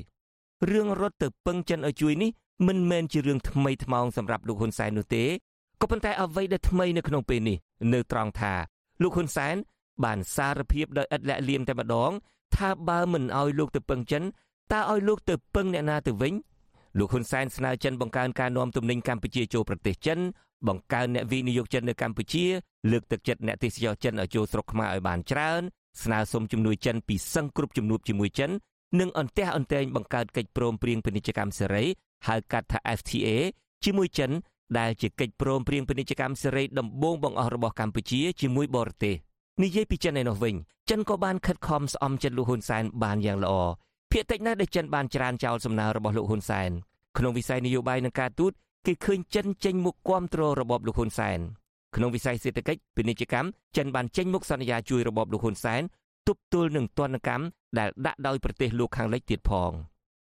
រឿងរត់ទៅពឹងចិនឲ្យជួយនេះមិនមែនជារឿងថ្មីថ្មោងសម្រាប់លោកហ៊ុនសែននោះទេក៏ប៉ុន្តែអ្វីដែលថ្មីនៅក្នុងពេលនេះនៅត្រង់ថាលោកហ៊ុនសែនបានសារភាពដោយឥតលាក់លៀមតែម្ដង ថាបើមិនឲ្យលោកទៅពឹងចិនតើឲ្យលោកទៅពឹងអ្នកណាទៅវិញ លោកហ៊ុនសែនស្នើចិនបង្កើនការនាំទំនិញកម្ពុជាចូលប្រទេសចិនបង្កើនអ្នកវិនិយោគចិននៅកម្ពុជាលើកទឹកចិត្តអ្នកទេសចរចិនឲ្យចូលស្រុកខ្មែរឲ្យបានច្រើនស្នើសុំជំនួយចិនពីសឹងគ្រប់ជំនួបជាមួយចិននិងអន្ទះអន្ទែងបង្កើតកិច្ចព្រមព្រៀងពាណិជ្ជកម្មសេរីហៅកាត់ថា FTA ជាមួយចិនដែលជាកិច្ចព្រមព្រៀងពាណិជ្ជកម្មសេរីដំបូងបង្អស់របស់កម្ពុជាជាមួយបរទេសនិយាយពីចិនឯនោះវិញចិនក៏បានខិតខំស្អំចិត្តលោកហ៊ុនសែនបានយ៉ាងល្អ ភាគតិចណាស់ដែលចិនបានច្រានចោលសំណើរបស់លោកហ៊ុនសែនក្នុងវិស័យនយោបាយនិងការទូតគេឃើញចិនចេញមុខគាំទ្ររបបលោកហ៊ុនសែនក្នុងវិស័យសេដ្ឋកិច្ចពាណិជ្ជកម្មចិនបានចេញមុខសន្យាជួយរបបលោកហ៊ុនសែនទប់ទល់នឹងទណ្ឌកម្មដែលដាក់ដោយប្រទេសលោកខាងលិចទៀតផង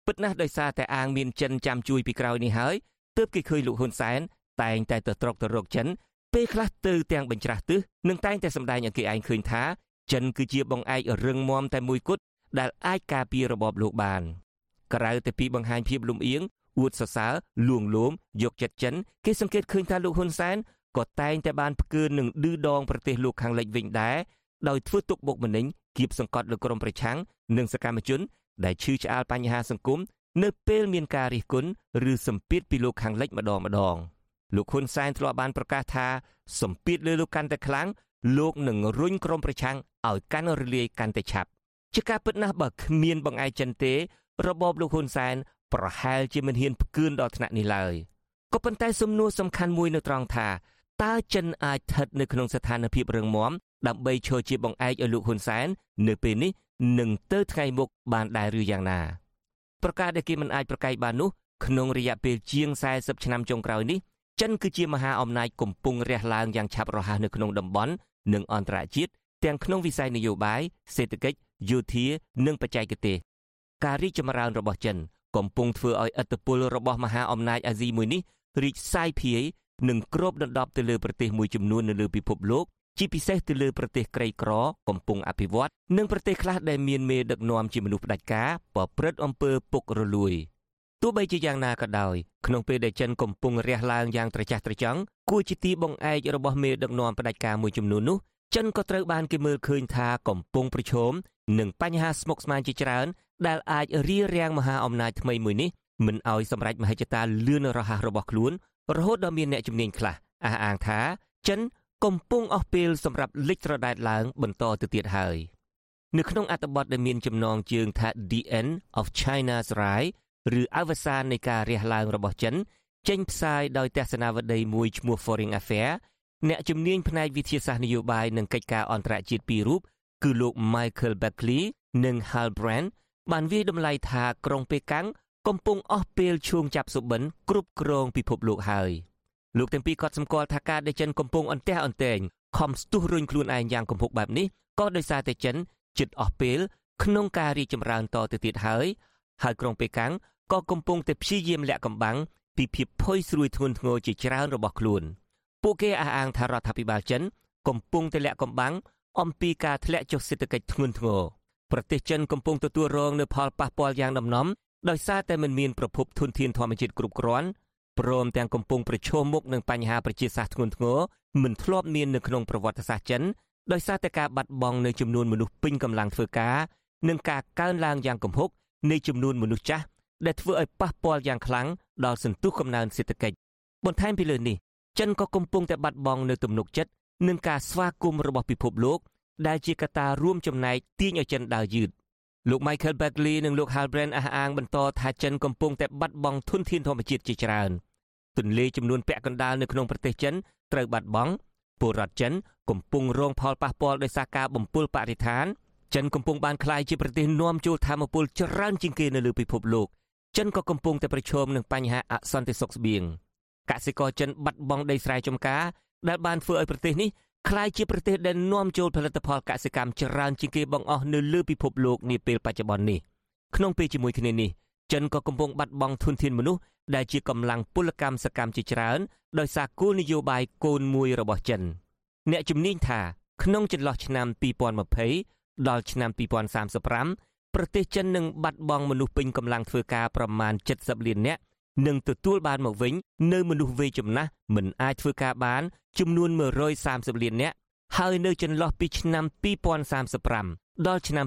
ពិតណាស់ដោយសារតែអាងមានចិនចាំជួយពីក្រោយនេះហើយទើបគេឃើញលោកហ៊ុនសែនតែងតែទៅត្រកទៅរកចិនពេលខ្លះទៅទាំងបញ្ច្រាស់ទិសនិងតែងតែសម្ដែងឲ្យគេឯងឃើញថាចិនគឺជាបងឯករឹងមាំតែមួយគត់ ដែលអាចការពាររបបលោកបានក្រៅតែពីបង្ហាញភាពលំអៀងអួតសរសើរលួងលោមយកចិត្តចិនគេសង្កេតឃើញថាលោកហ៊ុនសែនក៏តែងតែបានផ្កើនឹងឌឺដងប្រទេសលោកខាងលិចវិញដែរដោយធ្វើទុកបុកម្នេញគៀបសង្កត់លើក្រុមប្រឆាំងនិងសកម្មជន ដែលឈឺឆ្អាលបញ្ហាសង្គមនៅពេលមានការរិះគន់ឬសម្ពាធពីលោកខាងលិចម្ដងម្ដងលោកហ៊ុនសែនធ្លាប់បានប្រកាសថាសម្ពាធលើលោកកាន់តែខ្លាំងលោកនឹងរុញក្រុមប្រឆាំងឲ្យកាន់រលាយកាន់តែឆាប់ ជាការពិតណាស់បើគ្មានបង្អែកចិនទេ របបលោកហ៊ុនសែនប្រហែលជាមិនហ៊ានផ្គឿនដល់ថ្នាក់នេះឡើយក៏ប៉ុន្តែសំណួរសំខាន់មួយនៅត្រង់ថាតើចិនអាចស្ថិតនៅក្នុងស្ថានភាពរឹងមាំដើម្បីឈរជាបង្អែកឲ្យលោកហ៊ុនសែននៅពេលនេះនឹងទៅថ្ងៃមុខបានដែរឬយ៉ាងណាប្រការដែលគេមិនអាចប្រកែកបាននោះក្នុងរយៈពេលជាង40ឆ្នាំចុងក្រោយនេះចិនគឺជាមហាអំណាចកំពុងរះឡើងយ៉ាងឆាប់រហ័សនៅក្នុងតំបន់និងអន្តរជាតិទាំងក្នុងវិស័យនយោបាយសេដ្ឋកិច្ច យោធា និងបច្ចេកទេសការរីកចម្រើនរបស់ចិន កំពុងធ្វើឲ្យឥទ្ធិពលរបស់មហាអំណាចអាស៊ីមួយនេះរីកសាយភាយនិងគ្របដណ្ដប់ទៅលើប្រទេសមួយចំនួននៅលើពិភពលោកជាពិសេសទៅលើប្រទេសក្រីក្រ កំពុងអភិវឌ្ឍនិងប្រទេសខ្លះដែលមានមេដឹកនាំជាមនុស្សផ្ដាច់ការប្រព្រឹត្តអំពើពុករលួយទោះបីជាយ៉ាងណាក៏ដោយក្នុងពេលដែលចិនកំពុងរះឡើងយ៉ាងត្រចះត្រចង់គួរជាទីបង្អែករបស់មេដឹកនាំផ្ដាច់ការមួយចំនួននោះ ចិនក៏ត្រូវបានគេមើលឃើញថាកំពុងប្រឈមនឹងបញ្ហាស្មុគស្មាញជាច្រើន ដែលអាចរារាំងមហាអំណាចថ្មីមួយនេះមិនឲ្យសម្រេចមហិច្ឆតាលឿនរហ័សរបស់ខ្លួន រហូតដល់មានអ្នកជំនាញខ្លះអះអាងថាចិនកំពុងអស់ពេលសម្រាប់លិចត្រដែតឡើងបន្តទៅទៀតហើយនៅក្នុងអត្ថបទដែលមានចំណងជើងថា The End of China's Rise ឬអវសាននៃការរះឡើងរបស់ចិនចេញផ្សាយដោយទស្សនាវដ្តីមួយឈ្មោះ Foreign Affairs អ្នកជំនាញផ្នែកវិទ្យាសាស្ត្រនយោបាយនិងកិច្ចការអន្តរជាតិពីររូបគឺលោក Michael Beckley និង Hal Brand បានវាយតម្លៃថាក្រុងប៉េកាំងកំពុងអស់ពេលឈួងចាប់សុបិនគ្រប់គ្រងពិភពលោកហើយលោកទាំងពីរក៏សម្គាល់ថាការដែលចិនកំពុងអន្ទះអន្ទែងខំស្ទុះរុញខ្លួនឯងយ៉ាងគំហុកបែបនេះក៏ដោយសារតែចិនជិតអស់ពេលក្នុងការរីកចម្រើនតទៅទៀតហើយហើយក្រុងប៉េកាំងក៏កំពុងតែព្យាយាមលាក់កំបាំងពីភាពផុយស្រួយធ្ងន់ធ្ងរជាច្រើនរបស់ខ្លួន ពួកគេអះអាងថារដ្ឋាភិបាលចិនកំពុងតែលាក់កំបាំងអំពីការធ្លាក់ចុះសេដ្ឋកិច្ចធ្ងន់ធ្ងរប្រទេសចិនកំពុងទទួលរងនូវផលប៉ះពាល់យ៉ាងដំណំដោយសារតែមិនមានប្រភពធនធានធម្មជាតិគ្រប់គ្រាន់ព្រមទាំងកំពុងប្រឈមមុខនឹងបញ្ហាប្រជាសាស្ត្រធ្ងន់ធ្ងរមិនធ្លាប់មាននៅក្នុងប្រវត្តិសាស្ត្រចិនដោយសារតែការបាត់បង់នៅចំនួនមនុស្សពេញកម្លាំងធ្វើការនិងការកើនឡើងយ៉ាងគំហុកនៃចំនួនមនុស្សចាស់ដែលធ្វើឲ្យប៉ះពាល់យ៉ាងខ្លាំងដល់សន្ទុះកំណើនសេដ្ឋកិច្ចបន្ថែមពីលើនេះ ចិនក៏កំពុងតែបាត់បង់នៅទំនុកចិត្តនឹងការស្វាគមន៍របស់ពិភពលោក ដែលជាកត្តារួមចំណែកទាញឲ្យចិនដើរយឺតលោក Michael Beckley និងលោក Halbrand អះអាងបន្តថាចិនកំពុងតែបាត់បង់ធនធានធម្មជាតិជាច្រើនទន្លេចំនួនពាក់កណ្ដាលនៅក្នុងប្រទេសចិនត្រូវបាត់បង់ពលរដ្ឋចិនកំពុងរងផលប៉ះពាល់ដោយសារការបំពុលបរិស្ថានចិនកំពុងបានក្លាយជាប្រទេសនាំចូលធម្មពលច្រើនជាងគេនៅលើពិភពលោកចិនក៏កំពុងតែប្រឈមនឹងបញ្ហាអសន្តិសុខស្បៀង កសិករចិនបាត់បង់ដីស្រែចម្ការដែលបានធ្វើឲ្យប្រទេសនេះក្លាយជាប្រទេសដែលនាំចូលផលិតផលកសិកម្មច្រើនជាងគេបង្អស់នៅលើពិភពលោកនាពេលបច្ចុប្បន្ននេះក្នុងពេលជាមួយគ្នានេះចិនក៏កំពុងបាត់បង់ធនធានមនុស្សដែលជាកម្លាំងពលកម្មសកម្មជាច្រើនដោយសារគោលនយោបាយកូនមួយរបស់ចិន អ្នកជំនាញថាក្នុងចន្លោះឆ្នាំ2020ដល់ឆ្នាំ2035ប្រទេសចិននឹងបាត់បង់មនុស្សពេញកម្លាំងធ្វើការប្រមាណ70លាននាក់ និងទទួលបានមកវិញនៅមនុស្សវ័យចំណាស់មិនអាចធ្វើការបានចំនួន130លាននាក់ហើយនៅចន្លោះពីឆ្នាំ2035ដល់ឆ្នាំ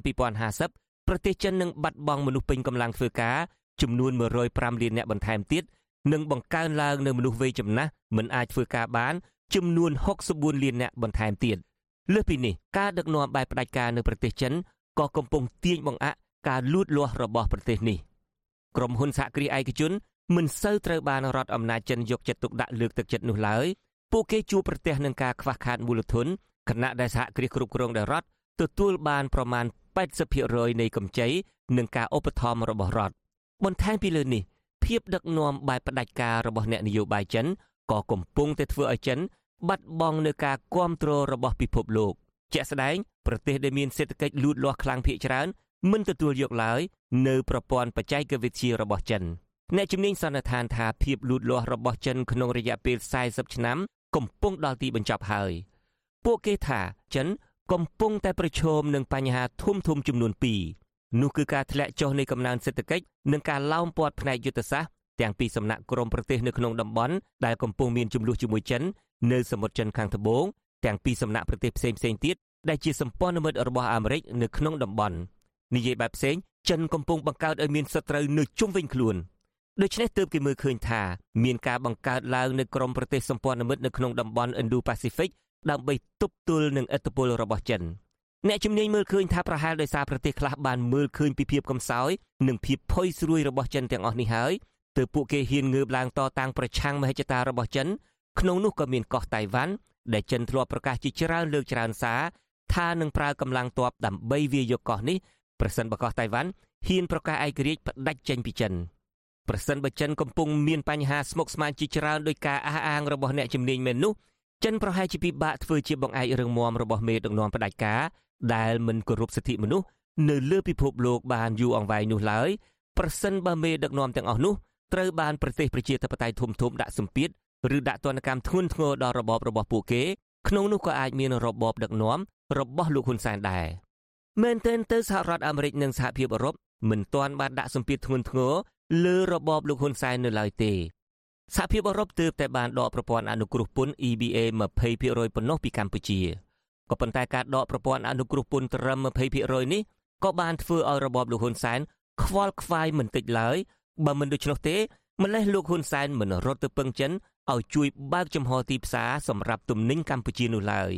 2050ប្រទេសចិននឹងបាត់បង់មនុស្សពេញកម្លាំងធ្វើការចំនួន105លាននាក់បន្ថែមទៀតនិងបង្កើនឡើងនៅមនុស្សវ័យចំណាស់មិនអាចធ្វើការបានចំនួន64លាននាក់បន្ថែមទៀតលើសពីនេះការដឹកនាំបែបផ្ដាច់ការនៅប្រទេសចិនក៏កំពុងទាញបង្អាក់ការលូតលាស់របស់ប្រទេសនេះក្រុមហ៊ុនសហគ្រាសឯកជន មិនសូវត្រូវបានរដ្ឋអំណាចចិនយកចិត្តទុកដាក់លើកទឹកចិត្តនោះឡើយពួកគេជួបប្រទះនឹងការខ្វះខាតមូលធនខណៈដែលសហគ្រាសគ្រប់គ្រងដោយរដ្ឋទទួលបានប្រមាណ80%នៃកម្ចីនិងការឧបត្ថម្ភរបស់រដ្ឋបន្ថែមពីលើនេះភាពដឹកនាំបែបផ្ដាច់ការរបស់អ្នកនយោបាយចិនក៏កំពុងតែធ្វើឲ្យចិនបាត់បង់នូវការគ្រប់គ្រងរបស់ពិភពលោកជាក់ស្ដែងប្រទេសដែលមានសេដ្ឋកិច្ចលូតលាស់ខ្លាំងភាគច្រើនមិនទទួលយកឡើយនៅប្រព័ន្ធបច្ចេកវិទ្យារបស់ចិន អ្នកជំនាញសន្និដ្ឋានថាភាពលូតលាស់របស់ចិនក្នុងរយៈពេល40ឆ្នាំ កំពុងដល់ទីបញ្ចប់ហើយពួកគេថាចិនកំពុងតែប្រឈមនឹងបញ្ហាធំធំចំនួន2នោះគឺការធ្លាក់ចុះនៃកំណើនសេដ្ឋកិច្ចនិងការឡោមព័ទ្ធផ្នែកយុទ្ធសាស្ត្រទាំងពីសំណាក់ក្រមប្រទេសនៅក្នុងតំបន់ដែលកំពុងមានចំនួនជាមួយចិននៅសមុទ្រចិនខាងត្បូងទាំងពីសំណាក់ប្រទេសផ្សេងផ្សេងទៀតដែលជាសម្ព័ន្ធមិត្តរបស់អាមេរិកនៅក្នុងតំបន់និយាយបែបផ្សេងចិនកំពុងបង្កើតឲ្យមានសត្រូវនៅជុំវិញខ្លួន ដូច្នេះទើបគេមើលឃើញថាមានការបង្កើតឡើងនៅក្រមប្រទេសសម្ព័ន្ធមិត្តនៅក្នុងតំបន់ Indo-Pacific ដើម្បីទប់ទល់នឹងឥទ្ធិពលរបស់ចិនអ្នកជំនាញមើលឃើញថាប្រហែលដោយសារប្រទេសខ្លះបានមើលឃើញពីភាពកំសោយនិងភាពផុយស្រួយរបស់ចិនទាំងអស់នេះហើយទើបពួកគេហ៊ានងើបឡើងតតាំងប្រឆាំងមហិច្ឆតារបស់ចិនក្នុងនោះក៏មានកោះតៃវ៉ាន់ដែលចិនធ្លាប់ប្រកាសជាច្រើនលើកច្រើនសារថានឹងប្រើកម្លាំងទ័ពដើម្បីវាយកកោះនេះប្រសិនបើកោះតៃវ៉ាន់ហ៊ានប្រកាសឯករាជ្យផ្ដាច់ចេញពីចិន ប្រសិនបើចិនកំពុងមានបញ្ហាស្មុគស្មាញជាច្រើនដោយការអះអាងរបស់អ្នកជំនាញមែននោះចិនប្រហែលជាពិបាកធ្វើជាបង្អែករឿងមមរបស់មេដឹកនាំផ្ដាច់ការដែលមិនគោរពសិទ្ធិមនុស្សនៅលើពិភពលោកបានយូរអង្វែងនោះឡើយប្រសិនបើមេដឹកនាំទាំងអស់នោះត្រូវបានប្រទេសប្រជាធិបតេយ្យធំធំដាក់សម្ពាធឬដាក់ទណ្ឌកម្មធ្ងន់ធ្ងរដល់របបរបស់ពួកគេក្នុងនោះក៏អាចមានរបបដឹកនាំរបស់លោកហ៊ុនសែនដែរមែនទែនទៅសហរដ្ឋអាមេរិកនិងសហភាពអឺរ៉ុបមិនទាន់បានដាក់សម្ពាធធ្ងន់ធ្ងរ លើរបបលោកហ៊ុនសែននៅឡើយទេសហភាពអឺរ៉ុបទើបតែបានដកប្រព័ន្ធអនុគ្រោះពន្ធ EBA 20%ប៉ុណ្ណោះពីកម្ពុជាក៏ប៉ុន្តែការដកប្រព័ន្ធអនុគ្រោះពន្ធត្រឹម20%នេះក៏បានធ្វើឲ្យរបបលោកហ៊ុនសែនខ្វល់ខ្វាយមិនតិចឡើយបើមិនដូច្នោះទេម្លេះលោកហ៊ុនសែនមិនរត់ទៅពឹងចិនឲ្យជួយបើកចំហទីផ្សារសម្រាប់ទំនិញកម្ពុជានោះឡើយ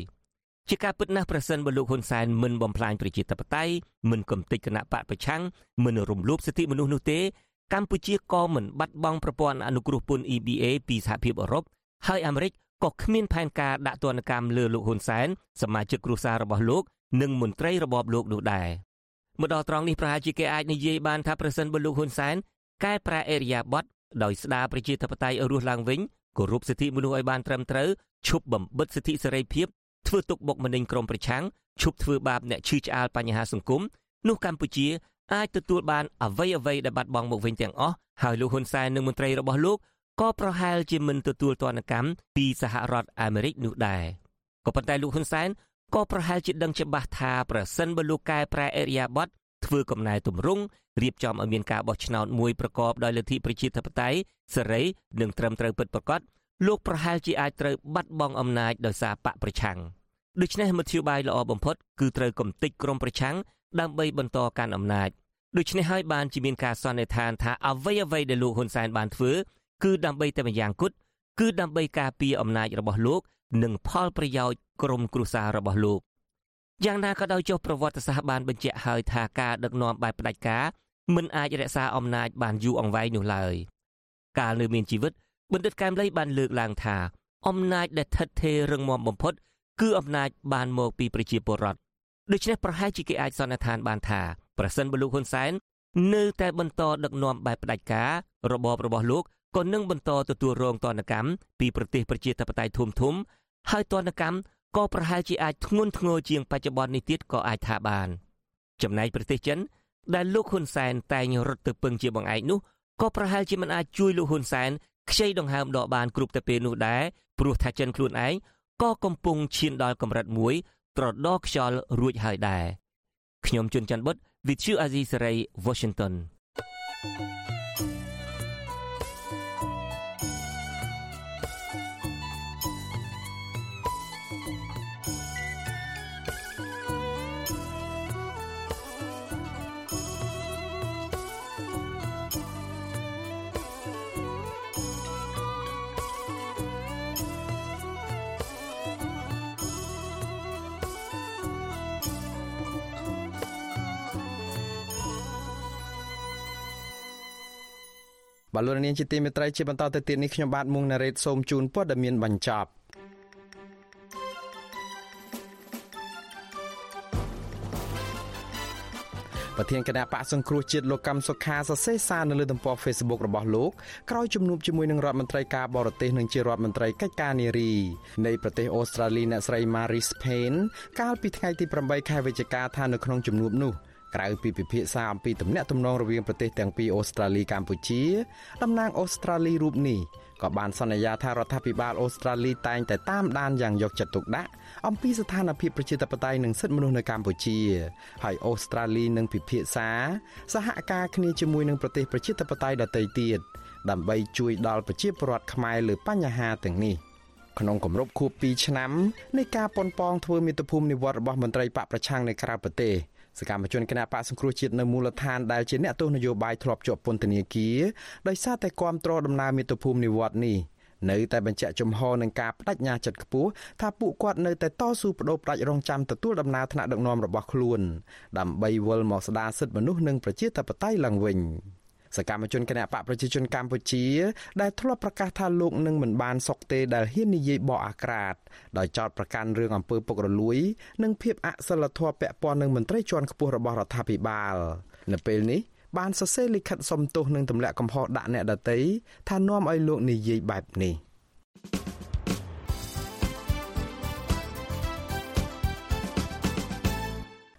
ជាការពិតណាស់ប្រសិនបើលោកហ៊ុនសែនមិនបំផ្លាញប្រជាធិបតេយ្យមិនកំទេចគណៈបកប្រឆាំងមិនរំលោភសិទ្ធិមនុស្សនោះទេ កម្ពុជាក៏មិនបាត់បង់ប្រព័ន្ធអនុគ្រោះពន្ធ EBA ពីសហភាពអឺរ៉ុបហើយអាមេរិកក៏គ្មានផែនការដាក់ទណ្ឌកម្មលើលោកហ៊ុនសែនសមាជិកគ្រួសាររបស់លោក និងមន្ត្រីរបបលោកនោះដែរមកដល់ត្រង់នេះប្រហែលជាគេអាចនិយាយបានថាប្រសិនបើលោកហ៊ុនសែនកែប្រែអេរិយាប័តដោយស្ដារប្រជាធិបតេយ្យឲ្យរស់ឡើងវិញគោរពសិទ្ធិមនុស្សឲ្យបានត្រឹមត្រូវឈប់បំបិទសិទ្ធិសេរីភាពធ្វើទុកបុកម្នេញក្រុមប្រឆាំងឈប់ធ្វើបាបអ្នកឈឺឆ្អាលបញ្ហាសង្គមនោះកម្ពុជា អាចទទួលបានអ្វីអ្វីដែលបាត់បង់មកវិញទាំងអស់ហើយលោកហ៊ុនសែននិងមន្ត្រីរបស់លោកក៏ប្រហែលជាមិនទទួលទណ្ឌកម្មពីសហរដ្ឋអាមេរិកនោះដែរក៏ប៉ុន្តែលោកហ៊ុនសែនក៏ប្រហែលជាដឹងច្បាស់ថាប្រសិនបើលោកកែប្រែអេរិយាប័ត្រធ្វើកំណែទម្រង់រៀបចំឲ្យមានការបោះឆ្នោតមួយប្រកបដោយលទ្ធិប្រជាធិបតេយ្យសេរីនិងត្រឹមត្រូវពិតប្រាកដលោកប្រហែលជាអាចត្រូវបាត់បង់អំណាចដោយសារបកប្រឆាំងដូច្នេះមធ្យោបាយល្អបំផុតគឺត្រូវកំទេចក្រុមប្រឆាំងដើម្បីបន្តកាន់អំណាច ដូច្នេះហើយបានជាមានការសន្និដ្ឋានថាអ្វីអ្វីដែលលោកហ៊ុនសែនបានធ្វើគឺដើម្បីតែម្យ៉ាងគត់គឺដើម្បីការពារអំណាចរបស់លោកនិងផលប្រយោជន៍ក្រុមគ្រួសាររបស់លោកយ៉ាងណាក៏ដោយចុះប្រវត្តិសាស្ត្របានបញ្ជាក់ហើយថាការដឹកនាំបែបផ្ដាច់ការមិនអាចរក្សាអំណាចបានយូរអង្វែងនោះឡើយកាលនៅមានជីវិតបណ្ឌិតកែមលីបានលើកឡើងថាអំណាចដែលថិតថេររឹងមាំបំផុត គឺអំណាចបានមកពីប្រជាពលរដ្ឋដូច្នេះប្រហែលជាគេអាចសន្និដ្ឋានបានថា ប្រសិនបើលោកហ៊ុនសែននៅតែបន្តដឹកនាំបែបផ្ដាច់ការរបបរបស់លោកក៏នឹងបន្តទទួលរងទណ្ឌកម្មពីប្រទេសប្រជាធិបតេយ្យធំធំ ហើយទណ្ឌកម្មក៏ប្រហែលជាអាចធ្ងន់ធ្ងរជាងបច្ចុប្បន្ននេះទៀតក៏អាចថាបាន ចំណែកប្រទេសចិន ដែលលោកហ៊ុនសែនតែងរត់ទៅពឹងជាបង្អែកនោះក៏ប្រហែលជាមិនអាចជួយលោកហ៊ុនសែនខ្ចីដង្ហើមដកបានគ្រប់តែពេលនោះដែរព្រោះថាចិនខ្លួនឯងក៏កំពុងឈានដល់កម្រិតមួយត្រដោខ្យល់រួចហើយដែរខ្ញុំជួនច័ន្ទបុត Vichu Ray, Washington. បាទលោកនាងជាទីមេត្រីជាបន្តទៅទៀតនេះខ្ញុំបាទមុងណារ៉េតសូមជូនព័ត៌មានបញ្ចប់ប្រធានគណៈបកសង្គ្រោះជាតិលោកកម្មសុខាសរសេរសារនៅលើទំព័រ Facebook របស់លោកក្រោយជំនួបជាមួយនឹងរដ្ឋមន្ត្រីការបរទេសនិងជារដ្ឋមន្ត្រីកិច្ចការនារីនៃប្រទេសអូស្ត្រាលីអ្នកស្រី Maris Payne កាលពីថ្ងៃទី8ខែវិច្ឆិកាថានៅក្នុងជំនួបនោះ ក្រៅពីពិភាក្សាអំពីទំនាក់ទំនងរវាងប្រទេសទាំងពីរអូស្ត្រាលីកម្ពុជាតំណាងអូស្ត្រាលីរូបនេះក៏បានសន្យាថារដ្ឋាភិបាលអូស្ត្រាលីតែងតែតាមដានយ៉ាងយកចិត្តទុកដាក់អំពីស្ថានភាពប្រជាធិបតេយ្យនិងសិទ្ធិមនុស្សនៅកម្ពុជាហើយអូស្ត្រាលីនឹងពិភាក្សា សហការគ្នាជាមួយនឹងប្រទេសប្រជាធិបតេយ្យដទៃទៀតដើម្បីជួយដល់ប្រជាពលរដ្ឋខ្មែរលើបញ្ហាទាំងនេះក្នុងគម្រប់ខួប2ឆ្នាំនៃការប៉ុនប៉ងធ្វើមាតុភូមិនិវត្តរបស់មន្ត្រីបកប្រឆាំងនៅក្រៅប្រទេស សកម្មជនគណបកសង្គ្រោះជាតិនៅមូលដ្ឋានដែលជាអ្នកទស្សនយោបាយធ្លាប់ជាប់ពន្ធនាគារដោយសារតែគាំទ្រដំណើរមាតុភូមិនិវត្តនេះនៅតែបញ្ជាក់ចំហនឹងការបដិញ្ញាចិត្តខ្ពស់ថាពួកគាត់នៅតែតស៊ូបដូរផ្ដាច់រងចាំទទួលដំណើរថ្នាក់ដឹកនាំរបស់ខ្លួន ដើម្បីវិលមកស្ដារសិទ្ធិមនុស្សនិងប្រជាធិបតេយ្យឡើងវិញ។ សកម្មជនគណបកប្រជាជនកម្ពុជា ដែលធ្លាប់ប្រកាសថាលោកនឹងមិនបានសុកទេដែលហ៊ាននិយាយបកអាក្រាតដោយចោទប្រកាន់រឿងអំពើពុករលួយ និងភាពអសិលធម៌ពាក់ព័ន្ធនឹងមន្ត្រីជាន់ខ្ពស់របស់រដ្ឋាភិបាលនៅពេលនេះបានសរសេរលិខិតសុំទោសនិងទម្លាក់កំហុសដាក់អ្នកដទៃថានាំឲ្យលោកនិយាយបែបនេះ។